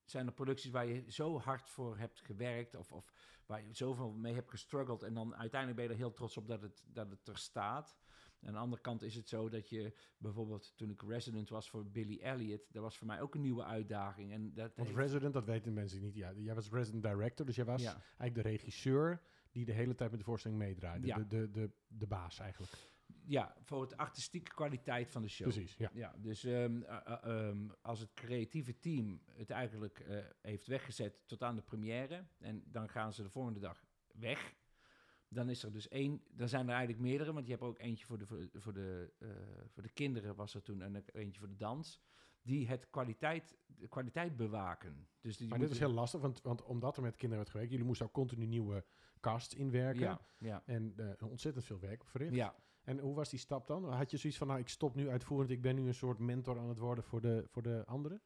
zijn er producties waar je zo hard voor hebt gewerkt of, of waar je zoveel mee hebt gestruggeld en dan uiteindelijk ben je er heel trots op dat het, dat het er staat. En aan de andere kant is het zo dat je bijvoorbeeld toen ik resident was voor Billy Elliot, dat was voor mij ook een nieuwe uitdaging. En dat Want heeft- resident, dat weten mensen niet. Ja, jij was resident director, dus jij was ja. eigenlijk de regisseur die de hele tijd met de voorstelling meedraaide. Ja. De, de, de, de baas eigenlijk. ja, voor het artistieke kwaliteit van de show. Precies, ja. Ja, dus ehm, eh, eh, ehm, als het creatieve team het eigenlijk eh, heeft weggezet tot aan de première en dan gaan ze de volgende dag weg, dan is er dus één, dan zijn er eigenlijk meerdere, want je hebt ook eentje voor de, voor, voor de, voor de kinderen was er toen en eentje voor de dans, die het kwaliteit, de kwaliteit bewaken. Dus die Maar dit is heel lastig, want, want omdat er met kinderen werd gewerkt, jullie moesten ook continu nieuwe casts inwerken. ja, ja, En eh, ontzettend veel werk verricht. ja. En hoe was die stap dan? Had je zoiets van, nou, ik stop nu uitvoerend, ik ben nu een soort mentor aan het worden voor de, voor de anderen?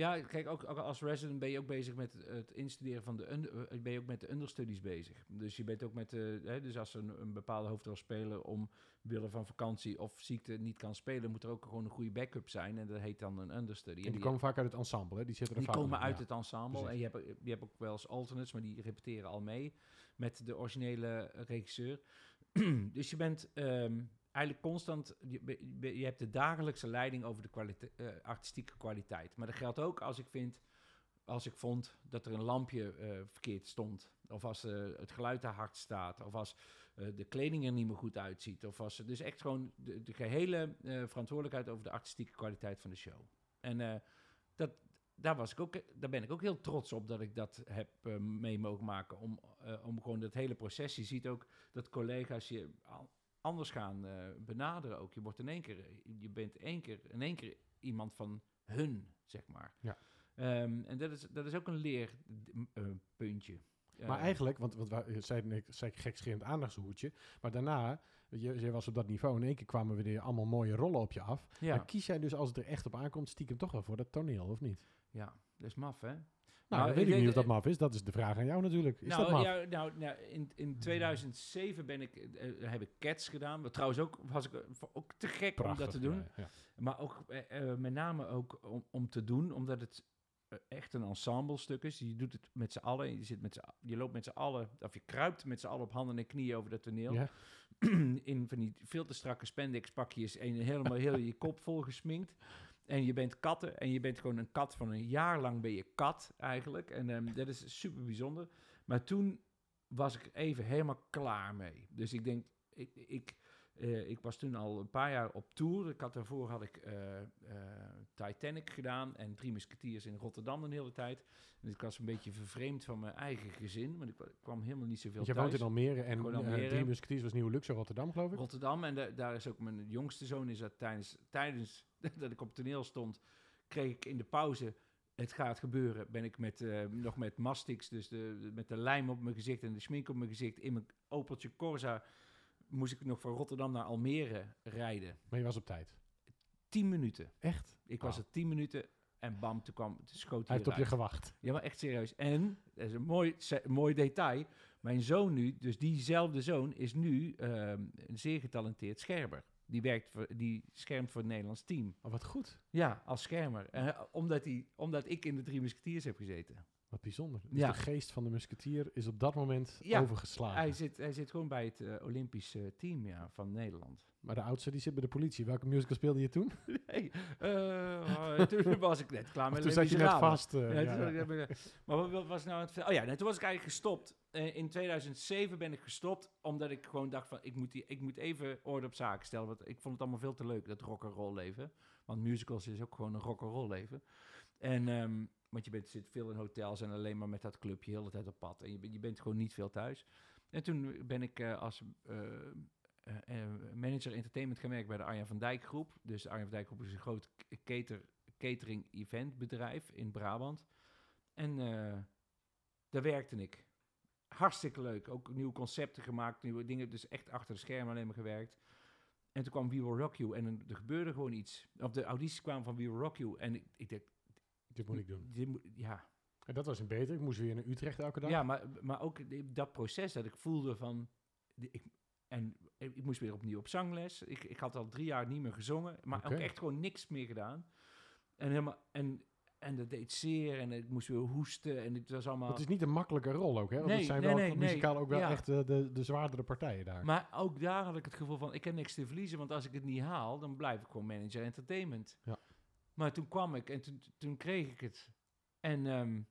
Ja, kijk, ook, ook als resident ben je ook bezig met het instuderen van de... under- eh, ben je ook met de understudies bezig. Dus je bent ook met... de hè, dus als een, een bepaalde hoofdrolspeler om willen van vakantie of ziekte niet kan spelen... moet er ook gewoon een goede backup zijn. En dat heet dan een understudy. En En die komen vaak uit het ensemble, hè? Die zitten er die vaak komen in, uit ja. het ensemble. precies. En je hebt, je hebt ook wel eens alternates, maar die repeteren al mee met de originele regisseur. (clears throat) dus je bent ehm, eigenlijk constant, je, je hebt de dagelijkse leiding over de eh, artistieke kwaliteit. Maar dat geldt ook als ik vind, als ik vond dat er een lampje eh, verkeerd stond. Of als eh, het geluid te hard staat. Of als de kleding er niet meer goed uitziet. Of als dus echt gewoon de, gehele eh, verantwoordelijkheid over de artistieke kwaliteit van de show. En dat, daar, was ik ook, daar ben ik ook heel trots op dat ik dat heb mee mogen maken. Om, om gewoon dat hele proces. Je ziet ook dat collega's je anders gaan eh, benaderen ook. Je wordt in één keer, je bent één keer, in één keer iemand van hun, zeg maar. Ja. Ehm, en dat is, dat is ook een leerpuntje. Maar eigenlijk, want, want wij- zei, ik zei gekscherend aandachtshoedje, maar daarna je, je was op dat niveau. In één keer kwamen we weer allemaal mooie rollen op je af. Ja, Maar kies jij dus als het er echt op aankomt, stiekem toch wel voor dat toneel, of niet? ja, dat is maf, hè? Nou, Nou, weet ik ik niet of dat maf is. Dat is de vraag aan jou natuurlijk. Is nou, dat maf? ja, nou, nou, in, in 2007 ben ik, eh, heb ik Cats gedaan. Wat trouwens ook, was ik eh, ook te gek om dat te doen. ja, ja. Maar ook eh, eh, met name ook om, om te doen, omdat het eh, echt een ensemblestuk is. Je doet het met z'n allen. Je, zit met je loopt met z'n allen, of je kruipt met z'n allen op handen en knieën over dat toneel. Ja. (clears throat) In van die veel te strakke spandex pakjes en helemaal heel je kop vol gesminkt. En je bent katten en je bent gewoon een kat van een jaar lang ben je kat eigenlijk. En ehm, dat is super bijzonder. Maar toen was ik even helemaal klaar mee. Dus ik denk, ik, ik, eh, ik was toen al een paar jaar op tour. Ik had daarvoor had ik eh, eh, Titanic gedaan en Drie Musketeers in Rotterdam een hele tijd. En ik was een beetje vervreemd van mijn eigen gezin, want ik wa- kwam helemaal niet zoveel je woont in Almere en Almere. Drie Musketeers was Nieuwe Luxor Rotterdam, geloof ik. Rotterdam. En da- daar is ook mijn jongste zoon is dat tijdens, tijdens (laughs) dat ik op het toneel stond, kreeg ik in de pauze. Het gaat gebeuren. Ben ik met, eh, nog met mastix, dus de, met de lijm op mijn gezicht en de schmink op mijn gezicht, in mijn Opeltje Corsa, moest ik nog van Rotterdam naar Almere rijden. Maar je was op tijd. Tien minuten. Echt? Ik was er tien minuten en bam, toen kwam, toen schoot Hij hij heeft op je gewacht. Ja, maar echt serieus. En, dat is een mooi, mooi detail, mijn zoon nu, dus diezelfde zoon, is nu ehm, een zeer getalenteerd schermer. Die, werkt voor, die schermt voor het Nederlands team. Oh, wat goed. Ja, als schermer. Eh, omdat, die, omdat ik in de Drie Musketeers heb gezeten. Wat bijzonder. Dus Ja. de geest van de musketier is op dat moment Ja, overgeslagen. Hij zit, hij zit gewoon bij het eh, Olympisch eh, team ja, van Nederland. Maar de oudste die zit bij de politie. Welke musical speelde je toen? (laughs) Nee, eh, toen (laughs) was ik net klaar met toen zat je net vast. Ja, maar wat, wat was nou het... Oh ja, nee, toen was ik eigenlijk gestopt. In 2007 ben ik gestopt, omdat ik gewoon dacht van... Ik moet, die, ik moet even orde op zaken stellen, want ik vond het allemaal veel te leuk, dat rock'n'roll leven. Want musicals is ook gewoon een rock'n'roll leven. En, ehm, want je bent, zit veel in hotels en alleen maar met dat clubje de hele tijd op pad. En je, je bent gewoon niet veel thuis. En toen ben ik eh, als eh, eh, manager entertainment gaan werken bij de Arjan van Dijk Groep. Dus de Arjan van Dijk Groep is een groot cater, catering event bedrijf in Brabant. En daar werkte ik. Hartstikke leuk. Ook nieuwe concepten gemaakt, nieuwe dingen. Dus echt achter de schermen alleen maar gewerkt. En toen kwam We Will Rock You en er- er gebeurde gewoon iets. Of de audities kwamen van We Will Rock You. En ik, ik dacht, Dit moet ik doen. dit moet- ja, En dat was een beter. Ik moest weer naar Utrecht elke dag. ja, maar, maar ook dat proces dat ik voelde van... Ik, en ik moest weer opnieuw op zangles. Ik, ik had al drie jaar niet meer gezongen, maar ook echt gewoon niks meer gedaan. En, helemaal, en, en dat deed zeer en ik moest weer hoesten en het was allemaal... Het is niet een makkelijke rol ook, hè? Want Nee, het zijn nee, wel nee, muzikaal ook wel Ja. echt eh, de, de zwaardere partijen daar. Maar ook daar had ik het gevoel van, ik heb niks te verliezen, want als ik het niet haal, dan blijf ik gewoon manager entertainment. Ja. Maar toen kwam ik en toen, toen kreeg ik het. En ehm,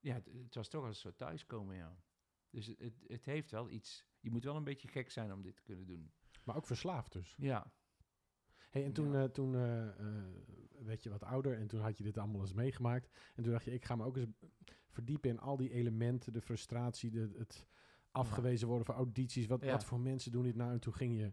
ja, het, het was toch als zo thuiskomen, ja. Dus het, het, het heeft wel iets. Je moet wel een beetje gek zijn om dit te kunnen doen. Maar ook verslaafd dus. Ja, Hey, en toen, Ja. eh, toen eh, werd je wat ouder en toen had je dit allemaal eens meegemaakt. En toen dacht je, ik ga me ook eens verdiepen in al die elementen, de frustratie, de, het afgewezen worden van audities. Wat, Ja. wat voor mensen doen dit nou? En toen ging je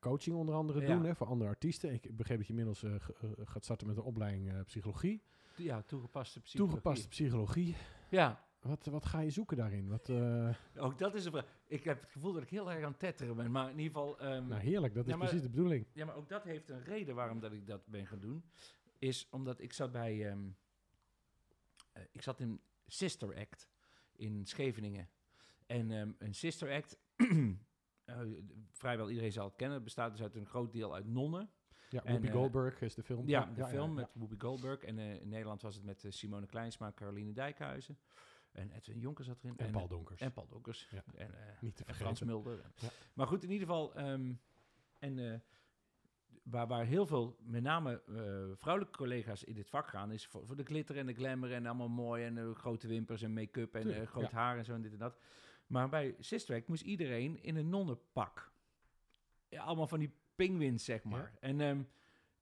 coaching onder andere Ja. doen hè, voor andere artiesten. Ik begreep dat je inmiddels eh, eh, gaat starten met een opleiding eh, psychologie. ja toegepaste psychologie. Toegepaste psychologie. Ja, Wat, wat ga je zoeken daarin? Wat, eh, (laughs) ook dat is een vraag. Ik heb het gevoel dat ik heel erg aan het tetteren ben. Maar in ieder geval... ehm, nou, heerlijk. Dat is Ja, maar- precies de bedoeling. Ja, maar ook dat heeft een reden waarom dat ik dat ben gaan doen. Is omdat ik zat bij... eh, ik zat in Sister Act in Scheveningen. En ehm, een Sister Act... eh, vrijwel iedereen zal het kennen. Het bestaat dus uit een groot deel uit nonnen. Ja, En, Whoopi eh, Goldberg is de film. Ja, de film ja. met Whoopi Goldberg. En eh, in Nederland was het met Simone Kleinsma, Caroline Dijkhuizen. En Edwin Jonker zat erin. En Paul Donkers. En Paul Donkers. Ja. En, Niet te en Frans. Mulder. Ja. Maar goed, in ieder geval... ehm, en waar, waar heel veel, met name vrouwelijke collega's in dit vak gaan... is voor, voor de glitter en de glamour en allemaal mooi... en grote wimpers en make-up en groot ja. haar en zo en dit en dat. Maar bij Act moest iedereen in een nonnenpak. Ja, allemaal van die penguins, zeg maar. En... ehm,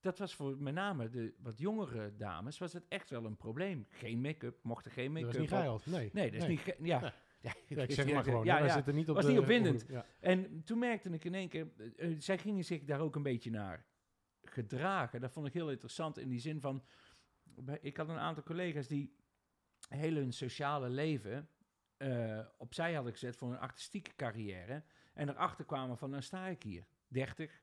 dat was voor met name de wat jongere dames, was het echt wel een probleem. Geen make-up, mochten geen Dat make-up was niet op. geil. Nee. Nee, dat is niet... Ja. (laughs) Ja, Ja, ik (laughs) zeg maar gewoon. Ja, Ja, ja. zitten niet op Was de niet opwindend. Ja. En toen merkte ik in één keer, eh, zij gingen zich daar ook een beetje naar gedragen. Dat vond ik heel interessant in die zin van, ik had een aantal collega's die heel hun sociale leven eh, opzij hadden gezet voor een artistieke carrière. En erachter kwamen van, nou sta ik hier, 30,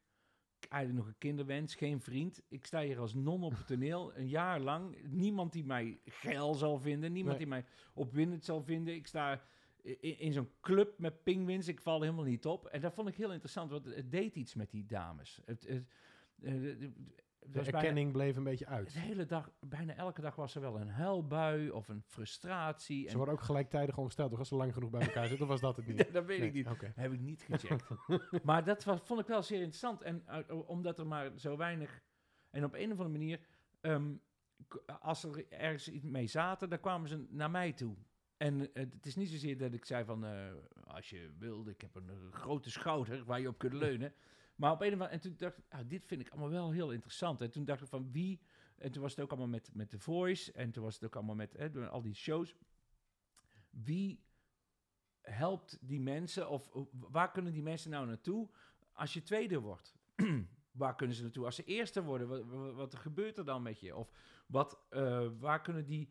eigenlijk nog een kinderwens, geen vriend. Ik sta hier als non op het toneel, een jaar lang. Niemand die mij geil zal vinden, niemand Nee. die mij opwindend zal vinden. Ik sta in, in zo'n club met pinguïns, ik val helemaal niet op. En dat vond ik heel interessant, want het deed iets met die dames. Het, eh, het- het De bijna- erkenning bleef een beetje uit. de hele dag, bijna elke dag was er wel een huilbui of een frustratie. Ze En, worden ook gelijktijdig ongesteld, toch? Als ze lang genoeg bij elkaar zitten, was dat het niet? (laughs) dat weet ik niet. Heb ik niet gecheckt. (laughs) maar dat was, vond ik wel zeer interessant. En eh, omdat er maar zo weinig... En op een of andere manier... ehm, als er ergens iets mee zaten, dan kwamen ze naar mij toe. En eh, het is niet zozeer dat ik zei van... eh, als je wilde, ik heb een grote schouder waar je op kunt leunen. Maar op een of andere... En toen dacht ik, ah, dit vind ik allemaal wel heel interessant. En toen dacht ik van wie... En toen was het ook allemaal met, met The Voice. En toen was het ook allemaal met hè, al die shows. Wie helpt die mensen? Of of waar kunnen die mensen nou naartoe als je tweede wordt? (clears throat) waar kunnen ze naartoe als ze eerste worden? Wat gebeurt er dan met je? Of wat, eh, waar kunnen die,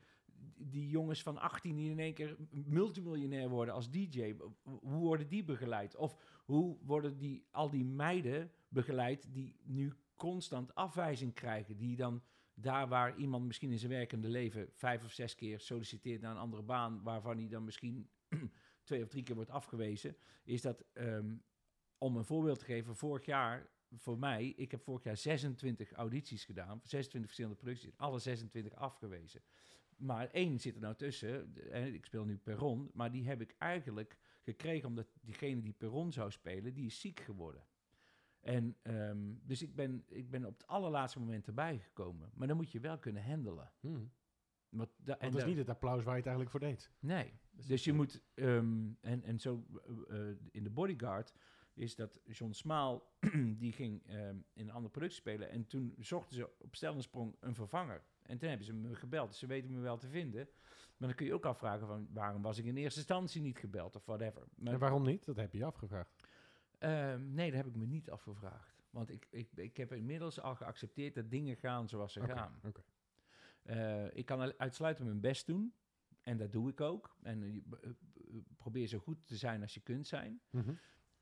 die jongens van 18 die in één keer multimiljonair worden als DJ, hoe worden die begeleid? Of hoe worden die, al die meiden begeleid die nu constant afwijzing krijgen, die dan daar waar iemand misschien in zijn werkende leven vijf of zes keer solliciteert naar een andere baan, waarvan hij dan misschien (clears throat) twee of drie keer wordt afgewezen, is dat, ehm, om een voorbeeld te geven, vorig jaar voor mij, ik heb vorig jaar 26 audities gedaan, 26 verschillende producties, alle 26 afgewezen. Maar één zit er nou tussen, eh, ik speel nu Perron, maar die heb ik eigenlijk gekregen omdat diegene die Perron zou spelen, die is ziek geworden. En dus dus ik ben, ik ben op het allerlaatste moment erbij gekomen. Maar dan moet je wel kunnen handelen. Hmm. Want da- Want en dat is niet het applaus waar je het eigenlijk voor deed. Nee. Dus Dus je moet, ehm, en, en zo eh, eh, in de Bodyguard is dat John Smaal, (clears throat) die ging ehm, in een andere productie spelen. En toen zochten ze op stel en sprong een vervanger. En toen hebben ze me gebeld. Dus ze weten me wel te vinden. Maar dan kun je ook afvragen van waarom was ik in eerste instantie niet gebeld of whatever. Maar, En waarom niet? Dat heb je afgevraagd. Ehm, nee, dat heb ik me niet afgevraagd. Want ik, ik, ik heb inmiddels al geaccepteerd dat dingen gaan zoals ze gaan. oké. Eh, ik kan uitsluitend mijn best doen. En dat doe ik ook. En eh, probeer zo goed te zijn als je kunt zijn. Mhm.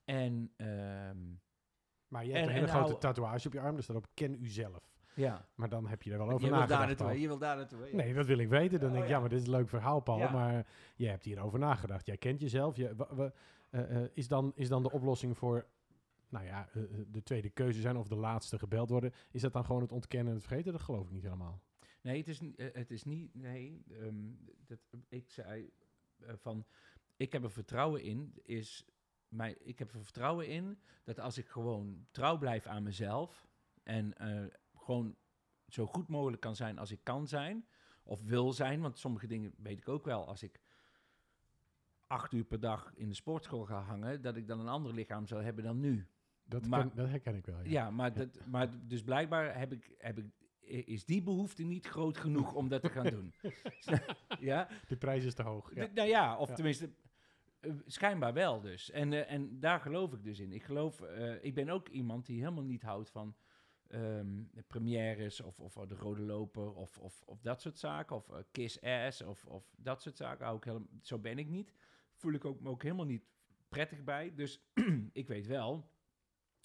En ehm, Maar je En- hebt een hele grote nou- tatoeage op je arm, dus dat op ken u zelf. Ja, Maar dan heb je er wel je over wil daar nagedacht. naartoe. Paul. hè? Je wil daar naartoe. Ja. Nee, dat wil ik weten. Dan Oh, denk ik, ja. ja, maar dit is een leuk verhaal, Paul. Ja. Maar je hebt hierover nagedacht. Jij kent jezelf. Je, eh, eh, is, dan, is dan de oplossing voor, nou ja, eh, de tweede keuze zijn of de laatste gebeld worden, is dat dan gewoon het ontkennen en het vergeten? Dat geloof ik niet helemaal. Nee, het is, het is niet. Nee, ehm, dat, ik zei van. Ik heb er vertrouwen in. Is mijn, ik heb er vertrouwen in dat als ik gewoon trouw blijf aan mezelf. en eh, gewoon zo goed mogelijk kan zijn als ik kan zijn. of wil zijn. Want sommige dingen weet ik ook wel. Als ik acht uur per dag in de sportschool ga hangen. dat ik dan een ander lichaam zou hebben dan nu. Dat, Maar- ken- dat herken ik wel. Ja. Ja, maar, Dat, maar dus blijkbaar heb ik, heb ik, is die behoefte niet groot genoeg om dat te gaan doen. (laughs) ja? De prijs is te hoog. Ja. Nou ja, of tenminste, eh, schijnbaar wel dus. En, eh, en daar geloof ik dus in. Ik geloof, eh, ik ben ook iemand die helemaal niet houdt van ehm premières of, of de rode loper of, of, of dat soort zaken. Of eh, kiss ass of, of dat soort zaken. Helemaal, zo ben ik niet. Voel ik ook, me ook helemaal niet prettig bij. Dus (clears throat) ik weet wel,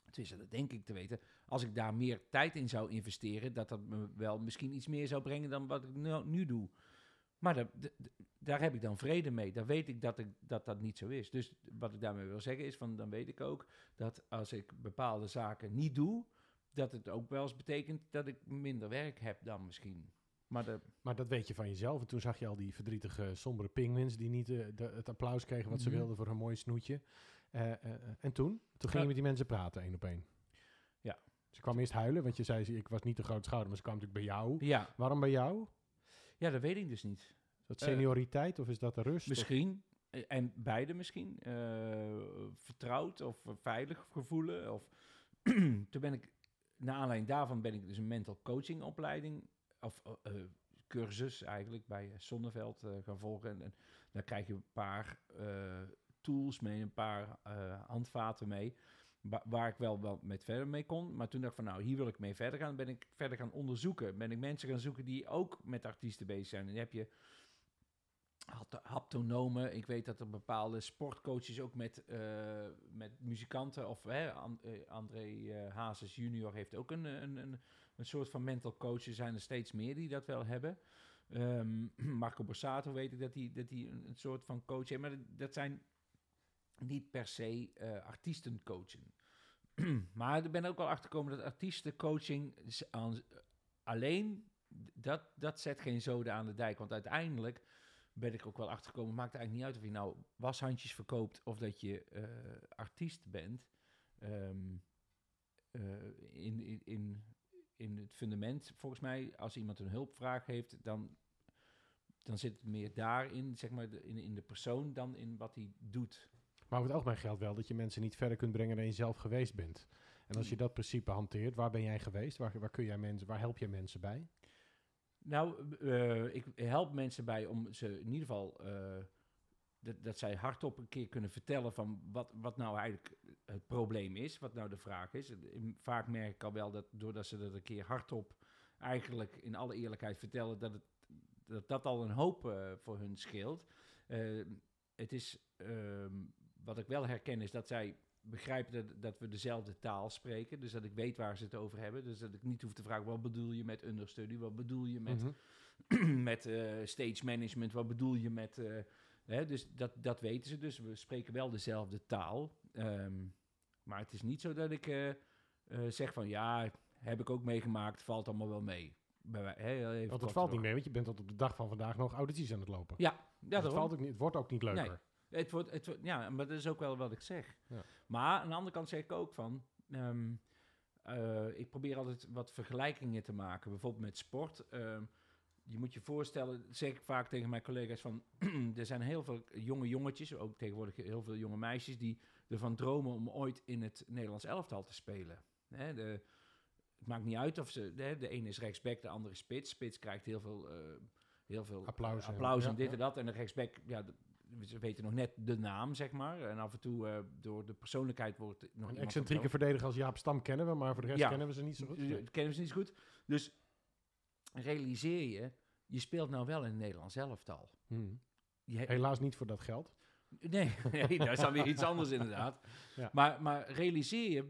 tenminste dat denk ik te weten, als ik daar meer tijd in zou investeren, dat dat me wel misschien iets meer zou brengen dan wat ik nu, nu doe. Maar dat, d- d- daar heb ik dan vrede mee. Dan weet ik dat, ik dat dat niet zo is. Dus wat ik daarmee wil zeggen is, van, dan weet ik ook dat als ik bepaalde zaken niet doe, dat het ook wel eens betekent dat ik minder werk heb dan misschien. Maar de, Maar dat weet je van jezelf. En toen zag je al die verdrietige, sombere penguins die niet eh, de, het applaus kregen wat ze Mhm. wilden voor een mooi snoetje. Eh, eh, en toen? Toen ging je met die mensen praten, één op één. Ja. Ze kwam eerst huilen, want je zei, ze- ik was niet de grote schouder, maar ze kwam natuurlijk bij jou. ja, Waarom bij jou? ja, dat weet ik dus niet. Is dat senioriteit of is dat de rust? Misschien. En beide misschien. vertrouwd of veilig gevoelen. Of (clears throat) toen ben ik, naar aanleiding daarvan ben ik dus een mental coaching opleiding, of eh, eh, cursus eigenlijk, bij Zonneveld eh, gaan volgen. En, daar krijg je een paar tools mee, een paar handvaten mee. wa- Waar ik wel, wel met verder mee kon. Maar toen dacht ik van nou, hier wil ik mee verder gaan. Ben ik verder gaan onderzoeken. Ben ik mensen gaan zoeken die ook met artiesten bezig zijn. En dan heb je haptonomen. Ik weet dat er bepaalde sportcoaches ook met, eh, met muzikanten, of hè, eh, André eh, Hazes junior heeft ook een, een, een, een soort van mental coach. Er zijn er steeds meer die dat wel hebben. Ehm, (clears throat) Marco Borsato weet ik dat hij dat hij een, soort van coach heeft, maar dat, zijn niet per se coachen. (clears throat) maar ik ben ook wel achter gekomen dat artiestencoaching aan- alleen, dat, dat zet geen zoden aan de dijk. Want uiteindelijk ben ik ook wel achtergekomen, het maakt eigenlijk niet uit of je nou washandjes verkoopt of dat je eh, artiest bent. Ehm, eh, in, in, in, in het fundament, volgens mij, als iemand een hulpvraag heeft, dan, dan zit het meer daarin, zeg maar, in, in de persoon dan in wat hij doet. Maar over het algemeen geldt wel dat je mensen niet verder kunt brengen dan je zelf geweest bent. En als je dat principe hanteert, waar ben jij geweest? Waar, waar, kun jij mensen, waar help je mensen bij? Nou, eh, ik help mensen bij om ze in ieder geval eh, dat, dat zij hardop een keer kunnen vertellen van wat, wat nou eigenlijk het probleem is, wat nou de vraag is. En Vaak merk ik al wel dat doordat ze dat een keer hardop eigenlijk in alle eerlijkheid vertellen, dat het, dat, dat al een hoop eh, voor hun scheelt. Eh, het is, ehm, wat ik wel herken is dat zij begrijpen dat, dat we dezelfde taal spreken. Dus dat ik weet waar ze het over hebben. Dus dat ik niet hoef te vragen, wat bedoel je met understudy? Wat bedoel je met Mhm. (clears throat) met eh, stage management, wat bedoel je met... eh, hè, dus dat, dat weten ze. Dus we spreken wel dezelfde taal. Ehm, maar het is niet zo dat ik eh, zeg van... Ja, heb ik ook meegemaakt, valt allemaal wel mee. Bij hè, Want het valt niet mee, want je bent tot op de dag van vandaag nog audities aan het lopen. Ja, ja Dus het, valt ook niet, het wordt ook niet leuker. Het wordt, het wordt, ja, maar dat is ook wel wat ik zeg. Ja. Maar aan de andere kant zeg ik ook van... ehm, eh, ik probeer altijd wat vergelijkingen te maken. Bijvoorbeeld met sport. Ehm, je moet je voorstellen, zeg ik vaak tegen mijn collega's van... (clears throat) er zijn heel veel jonge jongetjes, ook tegenwoordig heel veel jonge meisjes... die ervan dromen om ooit in het Nederlands elftal te spelen. Hè, de, het maakt niet uit of ze... De, de ene is rechtsback, de andere is spits. Spits krijgt heel veel... eh, Heel veel Applaus en- applaus en dit ja. en dat. En de rechtsback, ja, ze weten nog net de naam, zeg maar. En af en toe eh, door de persoonlijkheid wordt nog Een excentrieke verdediger als Jaap Stam kennen we, maar voor de rest Ja. kennen we ze niet zo goed. Nee. kennen ze niet zo goed. Dus realiseer je, je speelt nou wel in het Nederlands elftal. Mhm. Je, Helaas niet voor dat geld. Nee, (laughs) nee, dat is dan weer iets anders inderdaad. (laughs) Ja. Maar, maar realiseer je,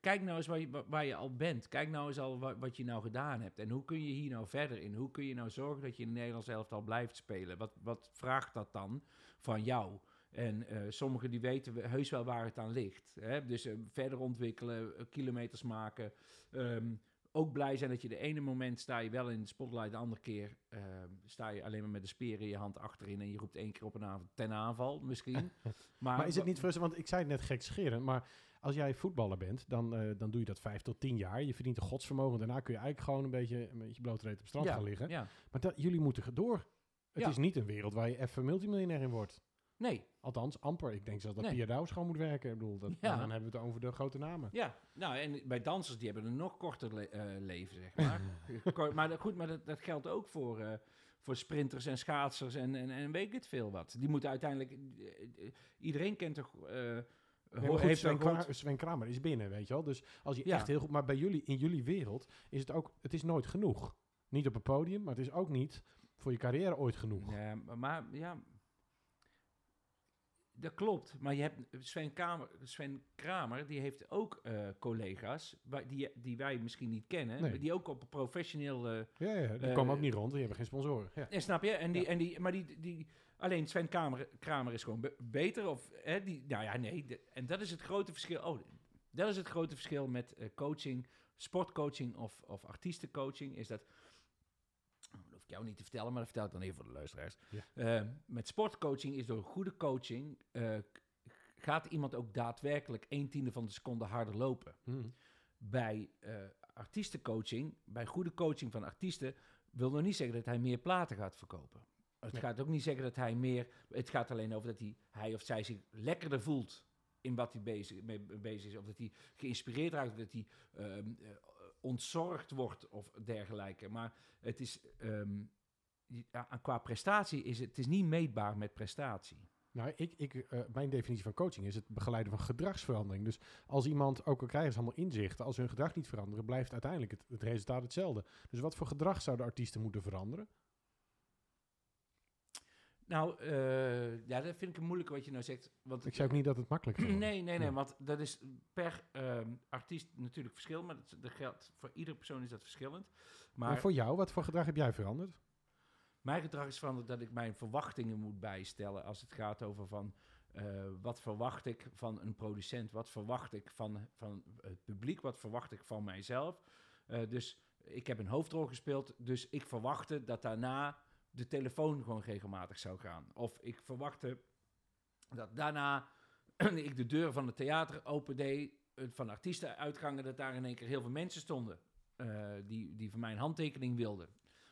kijk nou eens waar je, wa- waar je al bent. Kijk nou eens al wa- wat je nou gedaan hebt. En hoe kun je hier nou verder in? Hoe kun je nou zorgen dat je in het Nederlands elftal blijft spelen? Wat, wat vraagt dat dan van jou? En eh, sommigen die weten we- heus wel waar het aan ligt. Hè? Dus eh, verder ontwikkelen, eh, kilometers maken. Ehm, ook blij zijn dat je de ene moment sta je wel in de spotlight, de andere keer ehm, sta je alleen maar met de speer in je hand achterin en je roept één keer op een avond ten aanval misschien. (laughs) maar, Maar is het niet frustrerend? Want ik zei het net gekscherend, maar als jij voetballer bent, dan, dan doe je dat vijf tot tien jaar. Je verdient een godsvermogen. Daarna kun je eigenlijk gewoon een beetje met je blote reet op het strand ja, gaan liggen. Ja. Maar dat, jullie moeten door. Het Ja. is niet een wereld waar je even multimiljonair in wordt. Nee, Althans, amper. Ik denk zelfs dat Nee. Pia Douws gewoon moet werken. Ik bedoel, dat, Ja. dan hebben we het over de grote namen. ja. Nou, en bij dansers die hebben een nog korter le- eh, leven, zeg maar. (laughs) Maar goed, maar dat, dat geldt ook voor, eh, voor sprinters en schaatsers en, en, en weet ik het veel wat. Die moeten uiteindelijk... eh, iedereen kent toch... Nee, goed, heeft Sven, Kra- Kramer is binnen, weet je wel. Dus als je Ja. echt heel goed... Maar bij jullie, in jullie wereld is het ook... Het is nooit genoeg. Niet op een podium, maar het is ook niet voor je carrière ooit genoeg. Ja, maar, ja, dat klopt. Maar je hebt Sven, Kamer, Sven Kramer, die heeft ook eh, collega's waar, die, die wij misschien niet kennen, Nee. die ook op een professioneel. eh, Ja, ja die Eh, komen ook niet rond. Die hebben geen sponsoren. Ja. en snap je? En die, Ja. en die, maar die, die, alleen Sven Kramer, Kramer is gewoon be- beter. Of, hè, die, nou ja, nee. de- en dat is het grote verschil. Oh, dat is het grote verschil met coaching, sportcoaching of, of artiestencoaching. Is dat. oh, Dat hoef ik jou niet te vertellen, maar dat vertel ik dan even voor de luisteraars. Ja. Eh, met sportcoaching is door goede coaching. eh, gaat iemand ook daadwerkelijk een tiende van de seconde harder lopen Hm. bij eh, artiestencoaching, bij goede coaching van artiesten, wil nog niet zeggen dat hij meer platen gaat verkopen. Het Nee. gaat ook niet zeggen dat hij meer. Het gaat alleen over dat hij, hij of zij zich lekkerder voelt in wat hij bezig, mee bezig is. Of dat hij geïnspireerd raakt, of dat hij ehm, eh, ontzorgd wordt of dergelijke. Maar het is. ja, qua prestatie is het, is niet meetbaar met prestatie. Nou, ik, ik, eh, mijn definitie van coaching is het begeleiden van gedragsverandering. Dus als iemand, ook al krijgen ze allemaal inzichten, als hun gedrag niet veranderen, blijft uiteindelijk het, het resultaat hetzelfde. Dus wat voor gedrag zouden artiesten moeten veranderen? Nou, eh, ja, dat vind ik een moeilijke wat je nou zegt. Want Ik zei ook niet dat het makkelijk (clears throat) is. Nee, nee, nee, Ja. want dat is per ehm, artiest natuurlijk verschil, maar dat, dat geldt voor iedere persoon is dat verschillend. Maar, Maar voor jou, wat voor gedrag heb jij veranderd? mijn gedrag is veranderd dat ik mijn verwachtingen moet bijstellen als het gaat over van eh, wat verwacht ik van een producent, wat verwacht ik van, van het publiek, wat verwacht ik van mijzelf. Eh, dus ik heb een hoofdrol gespeeld, dus ik verwachtte dat daarna de telefoon gewoon regelmatig zou gaan. Of ik verwachtte dat daarna (clears throat) ik de deur van het theater opendeed, eh, van artiestenuitgangen, dat daar in één keer heel veel mensen stonden eh, die, die van mij een handtekening wilden.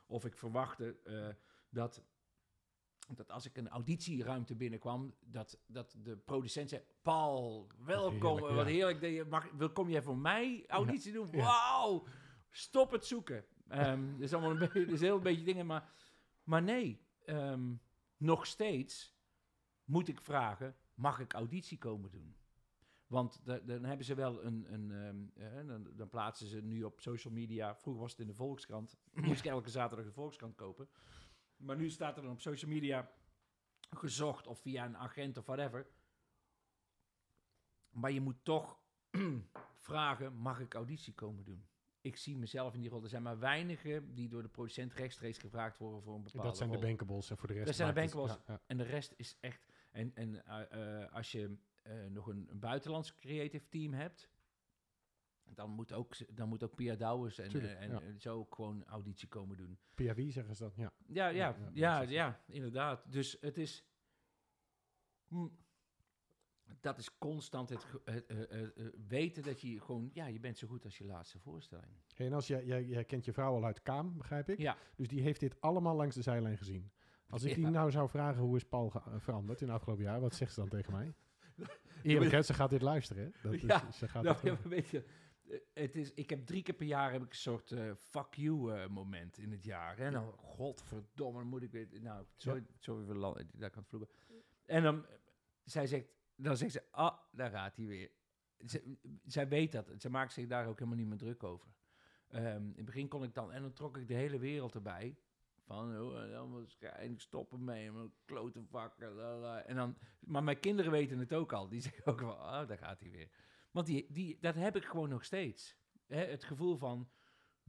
Of ik verwachtte eh, dat, dat als ik een auditieruimte binnenkwam, dat, dat de producent zei: Paul, welkom, heerlijk, wat heerlijk. dat je Mag, wil, kom jij voor mij auditie doen? ja. Wauw, stop het zoeken. Ehm (laughs) dat is allemaal een beetje, dat is heel een beetje dingen, maar, maar nee, ehm, nog steeds moet ik vragen: mag ik auditie komen doen? Want da- dan hebben ze wel een. een ehm, eh, dan, dan plaatsen ze nu op social media. Vroeger was het in de Volkskrant. (laughs) Moest ik elke zaterdag de Volkskrant kopen. Maar nu staat er dan op social media gezocht of via een agent of whatever. Maar je moet toch (clears throat) vragen: mag ik auditie komen doen? Ik zie mezelf in die rol. Er zijn maar weinigen die door de producent rechtstreeks gevraagd worden voor een bepaalde dat zijn de bankables en voor de rest... Dat zijn de het- bankables. ja, ja. En de rest is echt. En, en eh, eh, als je eh, nog een, een buitenlands creative team hebt. Dan moet ook, dan moet ook Pia Douwers en, Tuurlijk, en ja. zo ook gewoon auditie komen doen. Via wie zeggen ze dat? Ja. Ja, ja, Ja, ja, inderdaad. Dus het is. Dat is constant het, eh, eh, eh, weten dat je gewoon. Ja, je bent zo goed als je laatste voorstelling. Hey, en als jij, jij, jij kent je vrouw al uit Kaam, begrijp ik? Ja. Dus die heeft dit allemaal langs de zijlijn gezien. Als ik die Ja. nou zou vragen hoe is Paul veranderd in het afgelopen jaar, wat zegt ze dan tegen mij? (laughs) Eerlijk, hè, ze gaat dit luisteren. Dat is, Ja, ze gaat Nou, ja, weet je, het is, ik heb drie keer per jaar heb ik een soort fuck you moment in het jaar. En dan, godverdomme, moet ik weer... Nou, sorry, sorry voor de land, daar kan het vloeken. En dan, zij zegt, dan zegt ze, ah, daar gaat hij weer. Zij weet dat, ze maakt zich daar ook helemaal niet meer druk over. Ehm, in het begin kon ik dan, en dan trok ik de hele wereld erbij. Van, oh, waarschijnlijk stoppen mee, mijn klote vakken. En dan, maar mijn kinderen weten het ook al. Die (laughs) zeggen ook van, ah, daar gaat hij weer. Want die, die, dat heb ik gewoon nog steeds. Het gevoel van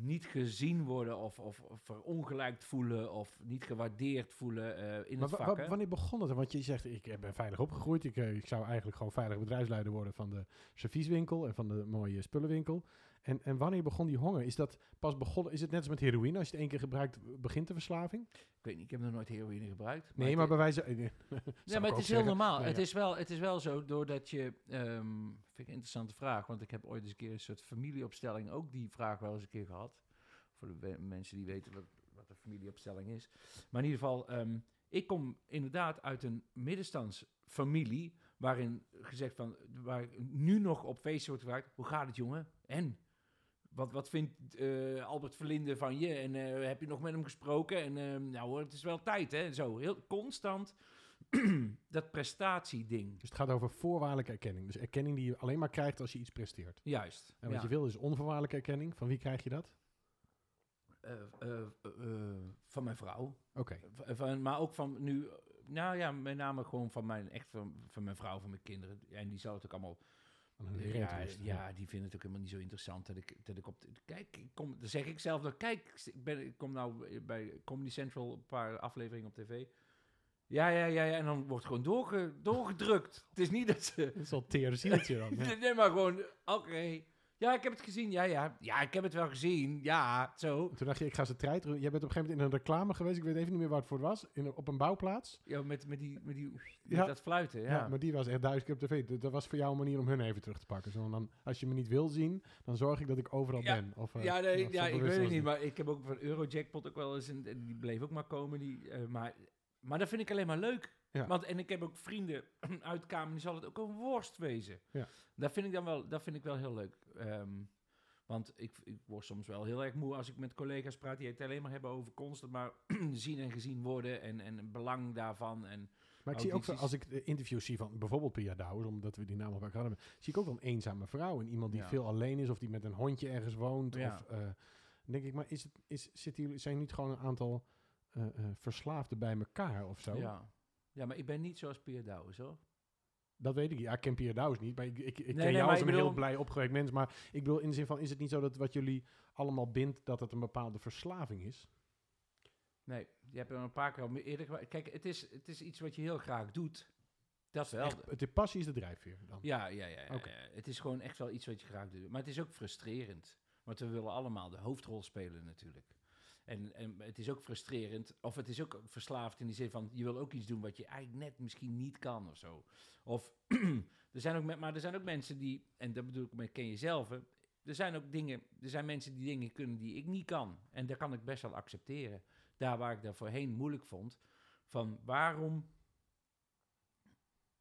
niet gezien worden of, of, of verongelijkt voelen of niet gewaardeerd voelen eh, in Maar het vak. hè. wanneer begon het? Want je zegt, ik eh, ben veilig opgegroeid. Ik, eh, ik zou eigenlijk gewoon veilig bedrijfsleider worden van de servieswinkel en van de mooie spullenwinkel. En, en wanneer begon die honger? Is dat pas begonnen? Is het net als met heroïne? Als je het één keer gebruikt, begint de verslaving? Ik weet niet, ik heb nog nooit heroïne gebruikt. Nee, maar bij wijze... Ja, (laughs) zou maar het is heel zeggen. normaal. Nee, het, ja. is wel, het is wel zo, doordat je... ehm, vind ik een interessante vraag, want ik heb ooit eens een keer een soort familieopstelling ook die vraag wel eens een keer gehad. Voor de we- mensen die weten wat, wat een familieopstelling is. Maar in ieder geval, ehm, ik kom inderdaad uit een middenstandsfamilie waarin gezegd van, waar nu nog op feest wordt gevraagd, hoe gaat het jongen? En? Wat, wat vindt eh, Albert Verlinde van je? En eh, heb je nog met hem gesproken? En ehm, nou hoor, het is wel tijd, hè? Zo, heel constant (clears throat) dat prestatieding. Dus het gaat over voorwaardelijke erkenning. Dus erkenning die je alleen maar krijgt als je iets presteert. Juist. En wat ja. je wil is onvoorwaardelijke erkenning. Van wie krijg je dat? Eh, van mijn vrouw. Oké. Van, maar ook van nu, nou ja, met name gewoon van mijn, echt van, van mijn vrouw, van mijn kinderen. En die zou het ook allemaal, Ja, ja, die vinden het ook helemaal niet zo interessant. Dat ik, dat ik op, de, kijk, ik kom, dan zeg ik zelf nog, kijk, ik, ben, ik kom nou bij Comedy Central een paar afleveringen op tv. Ja, ja, ja, ja, en dan wordt gewoon doorge, doorgedrukt. het is niet dat ze, Dat is al teer zieltje dan. (laughs) Nee, maar gewoon, oké. Ja, ik heb het gezien. Ja, ja. Ja, ik heb het wel gezien. Ja, zo. Toen dacht je, ik ga ze treiten. Jij bent op een gegeven moment in een reclame geweest. Ik weet even niet meer waar het voor was. In, op een bouwplaats. Ja, met, met, die, met, die, met Ja. dat fluiten, Ja. ja. maar die was echt duizend keer op tv. D- Dat was voor jou een manier om hun even terug te pakken. Zo, dan, als je me niet wil zien, dan zorg ik dat ik overal Ja. ben. Of, eh, ja, nee, of ja, ik weet het niet, maar ik heb ook van Eurojackpot ook wel eens, en, en die bleef ook maar komen. Die, eh, maar, maar dat vind ik alleen maar leuk. Ja. Want, en ik heb ook vrienden (clears throat) uit Kamer, die zal het ook een worst wezen. Ja. Dat vind ik dan wel, dat vind ik wel heel leuk. Ehm, want ik, ik word soms wel heel erg moe als ik met collega's praat die het alleen maar hebben over constant maar (clears throat) zien en gezien worden en, en het belang daarvan. En Maar ik zie ook, als ik de interviews zie van bijvoorbeeld Pia Douwers, omdat we die naam al hadden, zie ik ook wel een eenzame vrouw. En iemand die Ja. veel alleen is of die met een hondje ergens woont. Ja. Of, eh, denk ik, maar is het, is, zitten jullie, zijn niet gewoon een aantal eh, eh, verslaafden bij elkaar of zo? ja. Ja, maar ik ben niet zoals Pierre Douwes, hoor. Dat weet ik. Ja, ik ken Pierre niet. Maar ik, ik, ik ken nee, jou als een heel blij opgewekt mens. Maar ik bedoel in de zin van, is het niet zo dat wat jullie allemaal bindt, dat het een bepaalde verslaving is? Nee, je hebt er een paar keer al meer eerder gemaakt. Kijk, het is, het is iets wat je heel graag doet. Dat wel. Echt, het de passie is de drijfveer dan. Ja, ja, ja. ja. Het is gewoon echt wel iets wat je graag doet. Maar het is ook frustrerend. Want we willen allemaal de hoofdrol spelen natuurlijk. En, en het is ook frustrerend, of het is ook verslaafd in die zin van... je wil ook iets doen wat je eigenlijk net misschien niet kan of zo. Of, (clears throat) er zijn ook, maar er zijn ook mensen die, en dat bedoel ik met ken je zelf... er zijn ook dingen, er zijn mensen die dingen kunnen die ik niet kan. En dat kan ik best wel accepteren. Daar waar ik dat voorheen moeilijk vond. Van waarom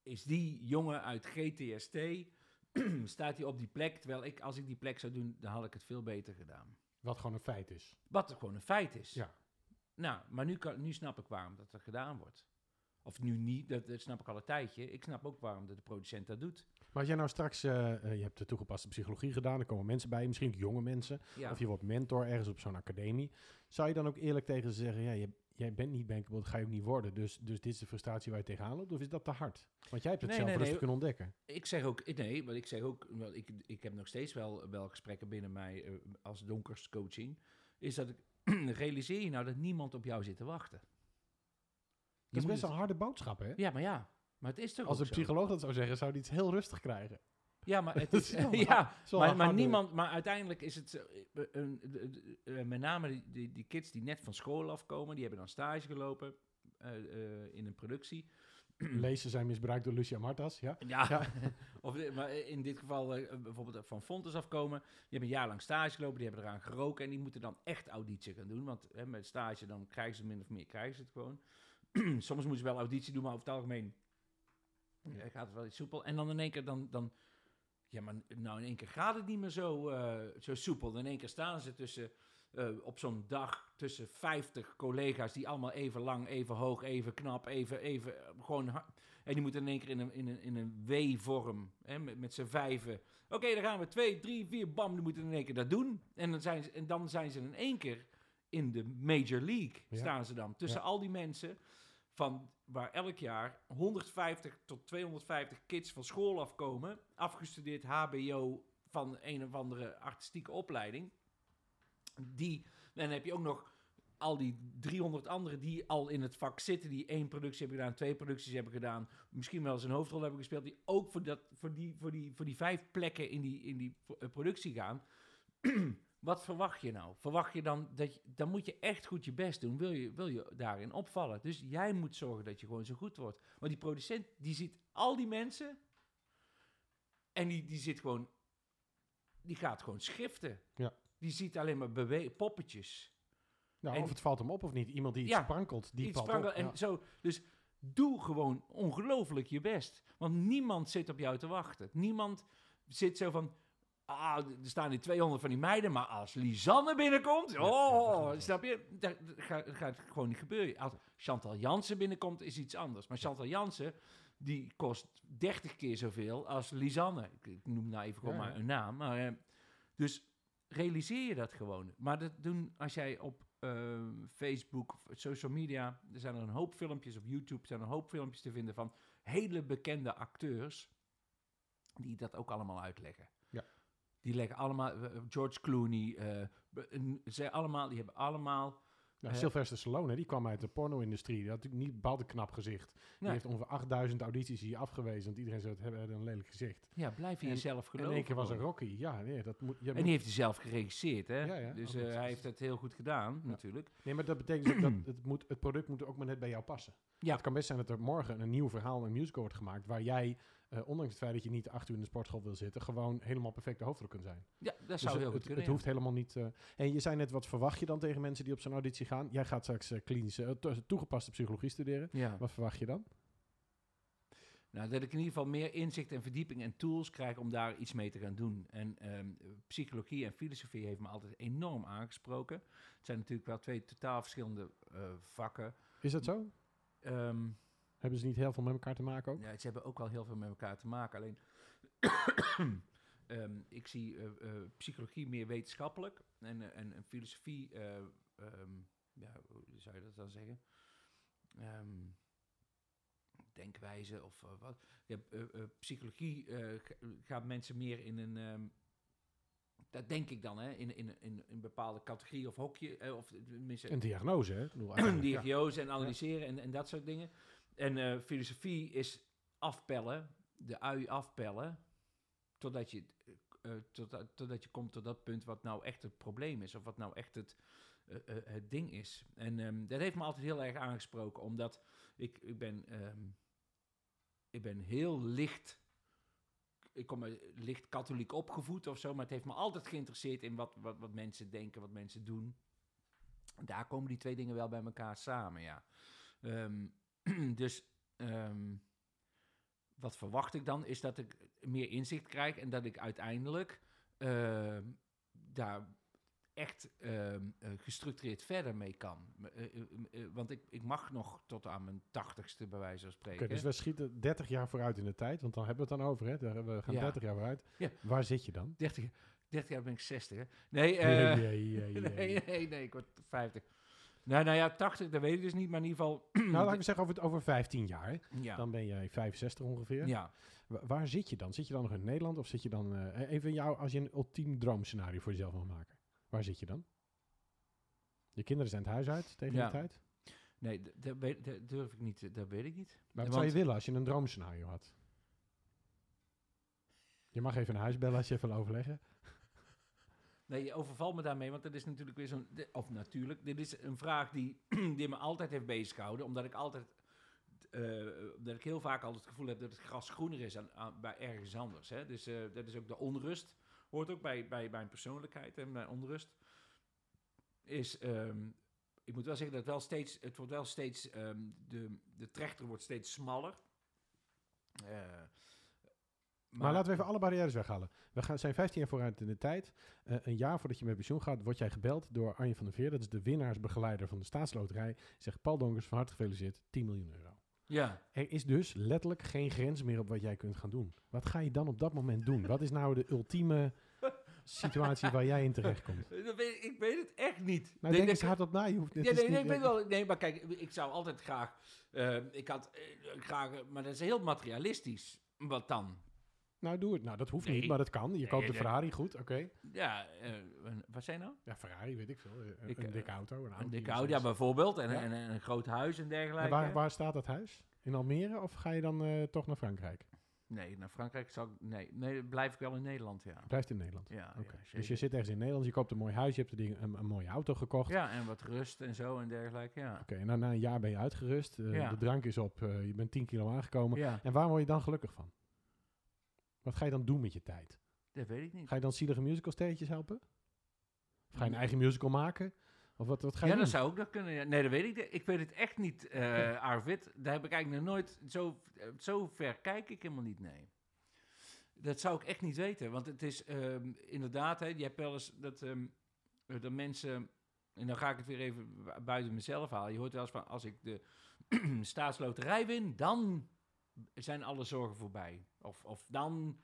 is die jongen uit GTST, (clears throat) staat hij op die plek, terwijl ik, als ik die plek zou doen, dan had ik het veel beter gedaan. Wat gewoon een feit is. Wat gewoon een feit is. Ja. Nou, maar nu, kan, nu snap ik waarom dat er gedaan wordt. Of nu niet, dat, dat snap ik al een tijdje. Ik snap ook waarom de, de producent dat doet. Maar als jij nou straks, eh, eh, je hebt de toegepaste psychologie gedaan, er komen mensen bij, misschien ook jonge mensen, Ja. of je wordt mentor ergens op zo'n academie. Zou je dan ook eerlijk tegen ze zeggen, ja, je, jij bent niet bankable, dat ga je ook niet worden, dus, dus dit is de frustratie waar je tegenaan loopt, of is dat te hard? Want jij hebt het Nee, zelf nee, rustig nee. kunnen ontdekken. Ik zeg ook, nee, want ik zeg ook, wel, ik, ik heb nog steeds wel, wel gesprekken binnen mij eh, als donkers coaching. Is dat ik, (clears throat) realiseer je nou dat niemand op jou zit te wachten? Je Dat is best het- een harde boodschap, hè? Ja, maar ja, maar het is toch Als een zo? psycholoog dat zou zeggen, zou die iets heel rustig krijgen. Ja, maar het (laughs) is, (laughs) ja, maar, maar niemand, maar uiteindelijk is het eh, een- eh, met name die, die, die kids die net van school afkomen, die hebben dan stage gelopen eh, eh, in een productie. (clears throat) Lezen zijn misbruikt door Lucia Martas, ja? Ja, Ja. (laughs) of eh, maar in dit geval eh, bijvoorbeeld van Fontes afkomen. Die hebben een jaar lang stage gelopen, die hebben eraan geroken en die moeten dan echt auditie gaan doen. Want hè, met stage dan krijgen ze min of meer, krijgen ze het gewoon. (clears throat) Soms moeten ze wel auditie doen, maar over het algemeen eh, gaat het wel iets soepel. En dan in één keer dan, dan ja, maar nou in één keer gaat het niet meer zo, eh, zo soepel. In één keer staan ze tussen, eh, op zo'n dag tussen 50 collega's die allemaal even lang, even hoog, even knap, even, even eh, gewoon. En die moeten in één keer in een, in een, in een W-vorm, met, met z'n vijven. Oké, dan gaan we twee, drie, vier, bam, die moeten in één keer dat doen. En dan zijn ze, en dan zijn ze in één keer in de Major League, Ja. staan ze dan. Tussen Ja. al die mensen van waar elk jaar 150 tot 250 kids van school afkomen, afgestudeerd HBO van een of andere artistieke opleiding. Die, en dan heb je ook nog al die 300 anderen die al in het vak zitten, die één productie hebben gedaan, twee producties hebben gedaan, misschien wel eens een hoofdrol hebben gespeeld, die ook voor, dat, voor, die, voor, die, voor die vijf plekken in die, in die eh, productie gaan. (clears throat) Wat verwacht je nou? Verwacht je dan dat je, dan moet je echt goed je best doen, wil je, wil je daarin opvallen. Dus jij moet zorgen dat je gewoon zo goed wordt. Want die producent, die ziet al die mensen en die, die zit gewoon, die gaat gewoon schiften. Ja. Die ziet alleen maar bewe- poppetjes. Nou, En- of het valt hem op of niet. Iemand die iets Ja, sprankelt, die iets valt sprankel- op. En ja. zo, dus doe gewoon ongelooflijk je best. Want niemand zit op jou te wachten. Niemand zit zo van... Ah, er staan die 200 van die meiden, maar als Lisanne binnenkomt... Oh, snap je? Dat, gaat, gaat gewoon niet gebeuren. Als Chantal Jansen binnenkomt, is iets anders. Maar Chantal Jansen, die kost 30 keer zoveel als Lisanne. Ik, noem nou even gewoon Ja, maar een naam. Maar, eh, dus realiseer je dat gewoon. Maar dat doen als jij op eh, Facebook, of social media, er zijn er een hoop filmpjes op YouTube, er zijn een hoop filmpjes te vinden van hele bekende acteurs die dat ook allemaal uitleggen. Die leggen allemaal, eh, George Clooney, eh, een- zij allemaal, die hebben allemaal, Nou, Sylvester Stallone, die kwam uit de porno-industrie. Die had natuurlijk niet bepaald een knap gezicht. Die Nee. heeft ongeveer 8000 audities hier afgewezen. Want iedereen zei, het hebben een lelijk gezicht. ja, blijf En- jezelf En geloven. in één keer was er gewoon. Rocky. Ja, nee, dat moet... je En die heeft hij zelf geregisseerd, hè? Ja, ja, dus ook eh, hij heeft het heel goed gedaan, natuurlijk. Nee, maar dat betekent dus ook dat (clears throat) het, moet, het product moet ook maar net bij jou passen. Ja. Het kan best zijn dat er morgen een nieuw verhaal, een musical wordt gemaakt... waar jij, eh, ondanks het feit dat je niet acht uur in de sportschool wil zitten... gewoon helemaal perfect de hoofdrol kunt zijn. Ja, dat Dus zou het, heel goed kunnen. het ja. hoeft helemaal niet... eh, en je zei net, wat verwacht je dan tegen mensen die op zo'n auditie gaan? Jij gaat straks eh, klinische, to- toegepaste psychologie studeren. Ja. Wat verwacht je dan? Nou, dat ik in ieder geval meer inzicht en verdieping en tools krijg om daar iets mee te gaan doen. En ehm, psychologie en filosofie heeft me altijd enorm aangesproken. Het zijn natuurlijk wel twee totaal verschillende vakken. Is dat zo? Ehm, Hebben ze niet heel veel met elkaar te maken ook? ja, ze hebben ook wel heel veel met elkaar te maken. Alleen, (coughs) ehm, ik zie eh, eh, psychologie meer wetenschappelijk en, eh, en, en filosofie, eh, ehm, ja, hoe zou je dat dan zeggen? Ehm, denkwijze of wat. Psychologie ga- gaat mensen meer in een... dat denk ik dan, hè, in, in, in een bepaalde categorie of hokje. eh, of tenminste, Een diagnose, hè? (coughs) Ja. diagnose en analyseren en, en dat soort dingen. En eh, filosofie is afpellen, de ui afpellen, totdat je, eh, eh, totdat, totdat je komt tot dat punt wat nou echt het probleem is, of wat nou echt het, het ding is. En ehm, dat heeft me altijd heel erg aangesproken, omdat ik, ik ben, ehm, ik ben heel licht, ik kom licht katholiek opgevoed of zo, maar het heeft me altijd geïnteresseerd in wat, wat, wat mensen denken, wat mensen doen. Daar komen die twee dingen wel bij elkaar samen, ja. Ehm, (clears throat) dus ehm, wat verwacht ik dan? Is dat ik meer inzicht krijg en dat ik uiteindelijk ehm, daar echt ehm, eh, gestructureerd verder mee kan. Eh, eh, want ik, ik mag nog tot aan mijn tachtigste, bij wijze van spreken. dus we schieten 30 jaar vooruit in de tijd, want dan hebben we het dan over, hè? We gaan Ja. 30 jaar vooruit. Ja. Waar zit je dan? 30, 30 jaar ben ik 60, hè? Nee, Nee, nee, nee, (laughs) nee, nee. nee, nee, ik word 50. Nou, nou ja, 80, dat weet ik dus niet, maar in ieder geval... (clears throat) Nou, laten we zeggen over, het- over 15 jaar. ja, Dan ben jij 65 ongeveer. ja. Wa- waar zit je dan? Zit je dan nog in Nederland of zit je dan... eh, even jou, als je een ultiem droomscenario voor jezelf mag maken. Waar zit je dan? Je kinderen zijn het huis uit tegen Ja. die tijd. Nee, dat, weet- dat durf ik niet, dat weet ik niet. Maar wat zou je willen als je een droomscenario had? Je mag even naar huis bellen als je even wil overleggen. Nee, je overvalt me daarmee, want dat is natuurlijk weer zo'n... Of natuurlijk, dit is een vraag die, (clears throat) die me altijd heeft bezig gehouden. Omdat ik altijd... eh, omdat ik heel vaak altijd het gevoel heb dat het gras groener is aan, bij ergens anders. Hè? Dus eh, dat is ook de onrust. Hoort ook bij, bij mijn persoonlijkheid en mijn onrust. Is... ehm, ik moet wel zeggen dat het wel steeds... Het wordt wel steeds... ehm, de, de trechter wordt steeds smaller. Eh, Maar, laten we even alle barrières weghalen. We gaan, zijn 15 jaar vooruit in de tijd. Eh, een jaar voordat je met pensioen gaat, word jij gebeld door Arjen van der Veer. Dat is de winnaarsbegeleider van de staatsloterij. Zegt Paul Donkers, van harte gefeliciteerd, 10 miljoen euro. Ja. Er is dus letterlijk geen grens meer op wat jij kunt gaan doen. Wat ga je dan op dat moment doen? Wat is nou de ultieme situatie waar jij in terechtkomt? (laughs) Dat weet ik, weet het echt niet. Nou, Nee, denk eens hardop na. Je hoeft, Ja, nee, niet- nee, ik weet wel. Nee, maar kijk, ik zou altijd graag. eh, ik had eh, graag. eh, Maar dat is heel materialistisch. Wat dan? Nou, doe het. Nou, dat hoeft Nee. niet, maar dat kan. Je Nee, koopt een nee. Ferrari, goed, oké. Ja, een- wat zijn nou? Ja, Ferrari, weet ik veel. Eh, Ik, een eh, dikke auto. Een, Een dikke Audi, ja, bijvoorbeeld. En, Ja. en, en een groot huis en En dergelijke. waar, waar staat dat huis? In Almere of ga je dan toch naar Frankrijk? Nee, naar Frankrijk zou ik. Nee, nee, blijf ik wel in Nederland, ja. Blijft in Nederland. Ja, dus je zit ergens in Nederland, je koopt een mooi huis, je hebt een, ding, een, een mooie auto gekocht. Ja, en wat rust en zo en dergelijke, ja. Oké, en dan na een jaar ben je uitgerust, Ja. de drank is op, je bent 10 kilo aangekomen. Ja, En waar word je dan gelukkig van? Wat ga je dan doen met je tijd? dat weet ik niet. Ga je dan zielige musicalsterretjes helpen? Of ga je een eigen musical maken? Of wat, wat ga je Ja, doen? dat zou ook dat kunnen. ja. Nee, dat weet ik. niet. Ik weet het echt niet, eh Arvid. Daar heb ik eigenlijk nog nooit... Zo, eh, zo ver kijk ik helemaal niet, nee. Dat zou ik echt niet weten. Want het is ehm, inderdaad... Hè, je hebt wel eens dat, eh, dat mensen... En dan ga ik het weer even bu- buiten mezelf halen. Je hoort wel eens van... Als ik de (clears throat) staatsloterij win, dan zijn alle zorgen voorbij. Of, of dan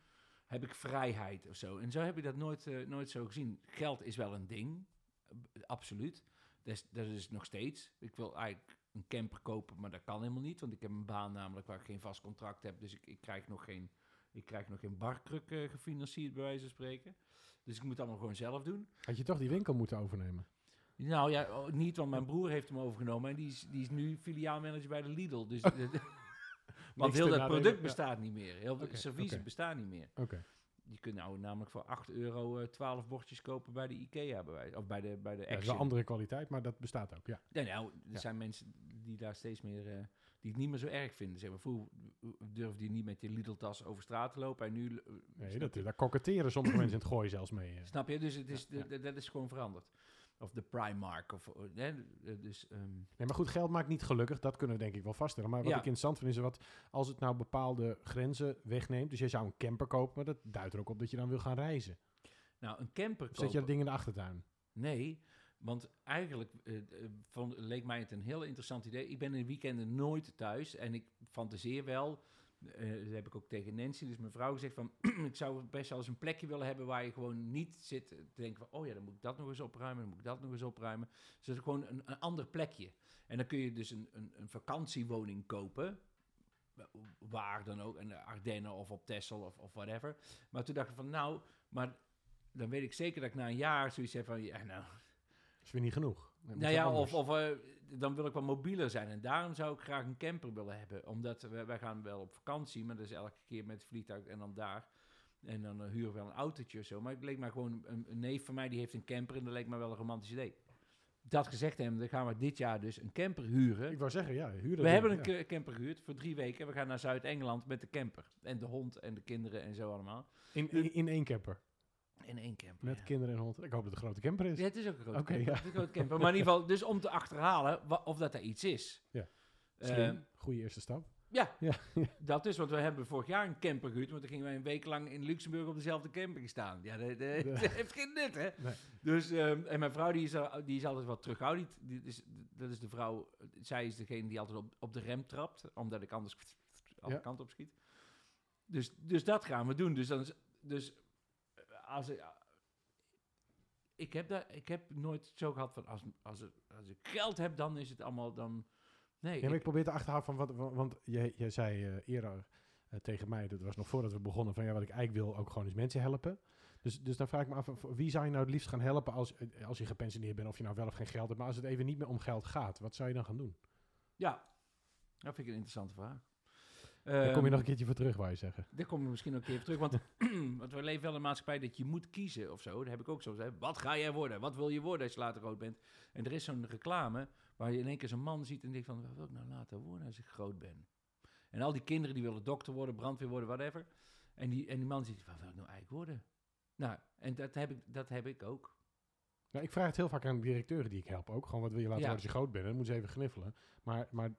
heb ik vrijheid of zo. En zo heb ik dat nooit, eh, nooit zo gezien. Geld is wel een ding. eh, absoluut. Dat is, dat is nog steeds. Ik wil eigenlijk een camper kopen, maar dat kan helemaal niet. Want ik heb een baan namelijk waar ik geen vast contract heb. Dus ik, ik krijg nog geen, ik krijg nog geen barkruk eh, gefinancierd, bij wijze van spreken. Dus ik moet het allemaal gewoon zelf doen. Had je toch die winkel moeten overnemen? Nou ja, niet, want mijn broer heeft hem overgenomen. En die is, die is nu filiaalmanager bij de Lidl. Dus, (laughs) want heel dat product bestaat niet meer. Heel servies oké. bestaat niet meer. Oké. Je kunt nou namelijk voor 8 euro eh 12 bordjes kopen bij de IKEA, bij wijze- of bij de, bij de Ja, dat is Action. wel andere kwaliteit, maar dat bestaat ook, ja. Ja, nou, er Ja. zijn mensen die daar steeds meer, eh, die het niet meer zo erg vinden. Zeg maar, vroeger durfde je niet met je Lidl-tas over straat te lopen en nu... eh, Nee, dat, daar koketteren sommige mensen in het gooien zelfs mee. eh. snap je? Dus het is, Ja, dat is gewoon veranderd. Of de Primark, of... eh, hè, eh, dus, ehm, Nee, maar goed, geld maakt niet gelukkig. Dat kunnen we denk ik wel vaststellen. Maar wat Ja. ik interessant vind is wat als het nou bepaalde grenzen wegneemt. Dus je zou een camper kopen, maar dat duidt er ook op dat je dan wil gaan reizen. nou, een camper Of zet je kopen- dat ding in de achtertuin? Nee, want eigenlijk eh, eh, vond, leek mij het een heel interessant idee. Ik ben in de weekenden nooit thuis en ik fantaseer wel. Eh, dat heb ik ook tegen Nancy, dus mijn vrouw, gezegd van... (clears throat) ik zou best wel eens een plekje willen hebben waar je gewoon niet zit te denken van... oh ja, dan moet ik dat nog eens opruimen, dan moet ik dat nog eens opruimen. Dus dat is gewoon een, ander plekje. En dan kun je dus een, een, een vakantiewoning kopen waar dan ook, in de Ardennen of op Texel of, of whatever. Maar toen dacht ik van, nou, maar dan weet ik zeker dat ik na een jaar zoiets heb van, ja, nou, is weer niet genoeg. Nou ja, of, of eh, dan wil ik wat mobieler zijn. En daarom zou ik graag een camper willen hebben. Omdat we, wij gaan wel op vakantie, maar dat is elke keer met het vliegtuig en dan daar. En dan eh, huren we wel een autootje of zo. Maar het leek me gewoon, een, een neef van mij die heeft een camper en dat leek me wel een romantisch idee. Dat gezegd hebben, dan gaan we dit jaar dus een camper huren. Ik wou zeggen, ja, huren. We hebben een ja. camper gehuurd voor drie weken. We gaan naar Zuid-Engeland met de camper. En de hond en de kinderen en zo allemaal. In, in, in één camper? In één camper. Met kinderen en hond. Ik hoop dat het een grote camper is. Ja, het is ook een grote camper. Ja. Het is een grote camper. Maar in ieder geval, dus om te achterhalen of dat er iets is. Ja. Uh, Goede eerste stap. Ja, ja, (laughs) dat is, want we hebben vorig jaar een camper gehuurd, want dan gingen wij een week lang in Luxemburg op dezelfde camping staan. Ja, dat, dat, dat heeft geen nut, hè? Nee. Dus, um, en mijn vrouw, die is, die is altijd wat terughoudend. Die is, dat is de vrouw, zij is degene die altijd op, op de rem trapt, omdat ik anders alle ja. kant op schiet. Dus, dus dat gaan we doen. Dus, dan, dus als ik, ik heb, daar, ik heb nooit zo gehad van als, als, als ik geld heb, dan is het allemaal dan. Nee, ja, maar ik, ik probeer te achterhalen van wat, want jij, jij zei uh, eerder uh, tegen mij, dat was nog voordat we begonnen, van ja, wat ik eigenlijk wil, ook gewoon eens mensen helpen. Dus, dus dan vraag ik me af, wie zou je nou het liefst gaan helpen als, als je gepensioneerd bent, of je nou wel of geen geld hebt, maar als het even niet meer om geld gaat, wat zou je dan gaan doen? Ja, dat vind ik een interessante vraag. Daar kom je nog een keertje voor terug, wou je zeggen. Daar kom je misschien nog een keer voor terug. Want, (clears throat) want we leven wel in een maatschappij dat je moet kiezen of zo. Dat heb ik ook zo gezegd. Wat ga jij worden? Wat wil je worden als je later groot bent? En er is zo'n reclame waar je in één keer zo'n man ziet en denkt van... Wat wil ik nou later worden als ik groot ben? En al die kinderen die willen dokter worden, brandweer worden, whatever. En die, en die man ziet, wat wil ik nou eigenlijk worden? Nou, en dat heb ik, dat heb ik ook. Nou, ik vraag het heel vaak aan de directeuren die ik help ook. Gewoon, wat wil je laten ja. worden als je groot bent? Dan moeten ze even gniffelen. Maar, maar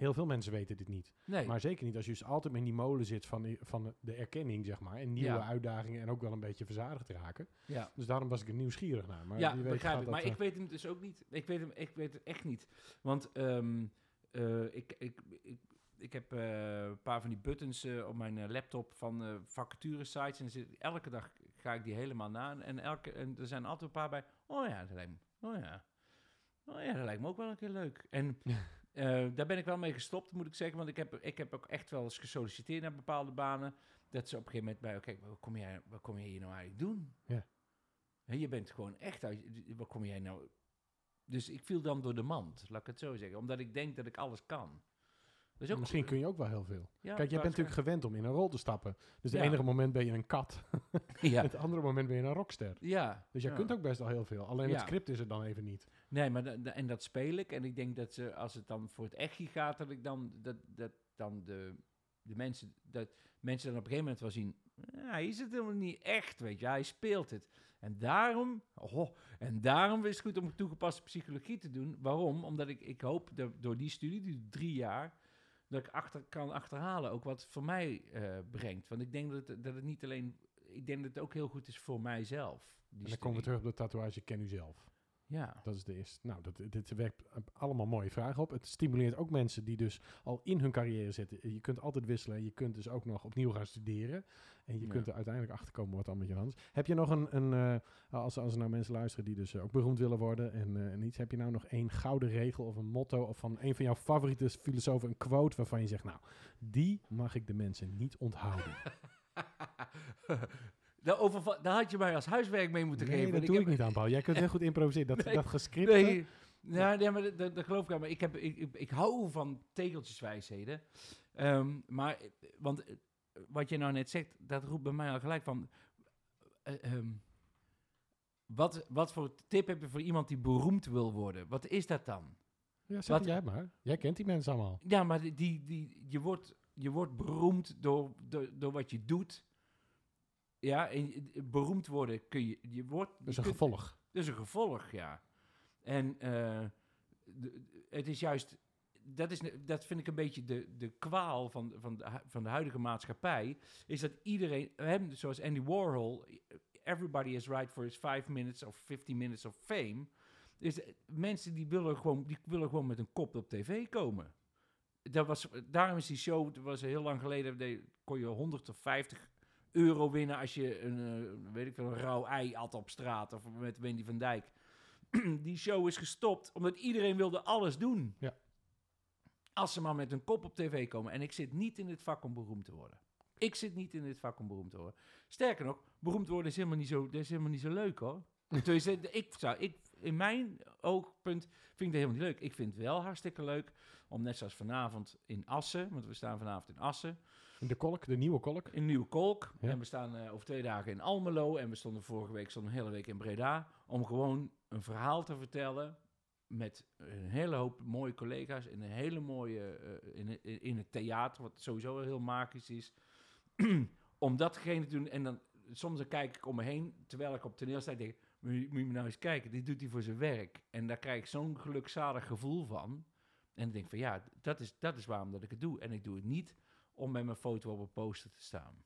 heel veel mensen weten dit niet. Nee. Maar zeker niet als je dus altijd in die molen zit van, van de erkenning, zeg maar. En nieuwe ja. uitdagingen en ook wel een beetje verzadigd raken. Ja. Dus daarom was ik er nieuwsgierig naar. Maar ja, weet begrijp ik. Maar uh, ik weet hem dus ook niet. Ik weet, hem, ik weet het echt niet. Want um, uh, ik, ik, ik, ik heb uh, een paar van die buttons op mijn laptop van vacature sites. En zit, elke dag ga ik die helemaal na. En, elke, en er zijn altijd een paar bij. Oh ja, dat lijkt me. Oh ja. Oh ja, dat lijkt me ook wel een keer leuk. En (laughs) uh, daar ben ik wel mee gestopt, moet ik zeggen. Want ik heb, ik heb ook echt wel eens gesolliciteerd naar bepaalde banen. Dat ze op een gegeven moment bij, oké, wat kom jij, wat kom jij hier nou eigenlijk doen? Ja. Je bent gewoon echt uit, wat kom jij nou... Dus ik viel dan door de mand, laat ik het zo zeggen. Omdat ik denk dat ik alles kan. Dus ook Misschien kun je ook wel heel veel. Ja, Kijk, je bent natuurlijk gewend om in een rol te stappen. Dus het ja. enige moment ben je een kat. (laughs) ja. (laughs) Het andere moment ben je een rockster. Ja. Dus jij kunt ook best wel heel veel. Alleen het script is er dan even niet. Nee, maar en dat speel ik. En ik denk dat ze, als het dan voor het echtje gaat, dat ik dan, dat, dat dan de, de mensen, dat mensen dan op een gegeven moment wel zien, hij is het helemaal niet echt, weet je, hij speelt het. En daarom, oh, en daarom is het goed om toegepaste psychologie te doen. Waarom? Omdat ik, ik hoop dat door die studie, die drie jaar, dat ik achter, kan achterhalen ook wat voor mij uh, brengt. Want ik denk dat het, dat het niet alleen, ik denk dat het ook heel goed is voor mijzelf. En dan komen we terug op de tatoeage Ken U Zelf. Ja. Dat is de eerste. Nou, dat, dit werkt allemaal mooie vragen op. Het stimuleert ook mensen die dus al in hun carrière zitten. Je kunt altijd wisselen. Je kunt dus ook nog opnieuw gaan studeren. En je ja. kunt er uiteindelijk achter komen wat dan met je hand is. Heb je nog een, een uh, als, als er nou mensen luisteren die dus ook beroemd willen worden en, uh, en iets, heb je nou nog één gouden regel of een motto of van een van jouw favoriete filosofen een quote waarvan je zegt, nou, die mag ik de mensen niet onthouden. (laughs) Daar, had je mij als huiswerk mee moeten nee, geven. dat doe ik, niet aan, Paul. Jij kunt (laughs) heel goed improviseren. Dat, nee, dat gescript. Nee, ja, nee, maar dat, dat geloof ik aan. Maar ik, heb, ik, ik, ik hou van tegeltjeswijsheden. Um, maar, want wat je nou net zegt, dat roept bij mij al gelijk van... Uh, um, wat, wat voor tip heb je voor iemand die beroemd wil worden? Wat is dat dan? Ja, zeg wat, jij maar. Jij kent die mensen allemaal. Ja, maar die, die, je, wordt, je wordt beroemd door, door, door wat je doet. Ja, en beroemd worden kun je... je wordt, dat is een kunt, gevolg. Dat is een gevolg, ja. En uh, de, het is juist... Dat, is, dat vind ik een beetje de, de kwaal van, van, de, van de huidige maatschappij. Is dat iedereen... Hem, zoals Andy Warhol... Everybody is right for his five minutes of 15 minutes of fame. Dus mensen die willen gewoon, die willen gewoon met een kop op tv komen. Dat was, daarom is die show... Dat was heel lang geleden... De, kon je 150 euro winnen als je een, uh, weet ik veel, een rauw ei at op straat of met Wendy van Dijk. (clears throat) die show is gestopt omdat iedereen wilde alles doen. Ja. als ze maar met een kop op tv komen. En ik zit niet in het vak om beroemd te worden. Ik zit niet in dit vak om beroemd te worden. Sterker nog, beroemd worden is helemaal niet zo, dat is helemaal niet zo leuk hoor. (laughs) Dus eh, ik zou, ik, in mijn oogpunt vind ik dat helemaal niet leuk. Ik vind het wel hartstikke leuk om net zoals vanavond in Assen, want we staan vanavond in Assen. In de kolk, de nieuwe kolk. In Nieuwe Kolk. Ja. En we staan eh, over twee dagen in Almelo. En we stonden vorige week stonden een hele week in Breda. Om gewoon een verhaal te vertellen. Met een hele hoop mooie collega's. In een hele mooie. eh, in, in, in het theater. Wat sowieso heel magisch is. (clears throat) om datgene te doen. En dan soms dan kijk ik om me heen. Terwijl ik op toneel sta. Denk ik, moet je, nou eens kijken. Dit doet hij voor zijn werk. En daar krijg ik zo'n gelukzalig gevoel van. En ik denk van ja, dat is, dat is waarom dat ik het doe. En ik doe het niet om met mijn foto op een poster te staan.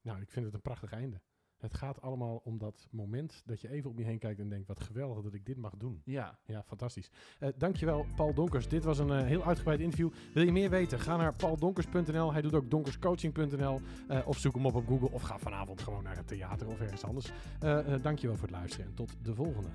Nou, ik vind het een prachtig einde. Het gaat allemaal om dat moment dat je even om je heen kijkt en denkt, wat geweldig dat ik dit mag doen. Ja, Ja, fantastisch. Eh dankjewel, Paul Donkers. Dit was een eh, heel uitgebreid interview. Wil je meer weten? Ga naar pauldonkers.nl. Hij doet ook donkerscoaching.nl. eh of zoek hem op op Google. Of ga vanavond gewoon naar het theater of ergens anders. Dankjewel voor het luisteren en tot de volgende.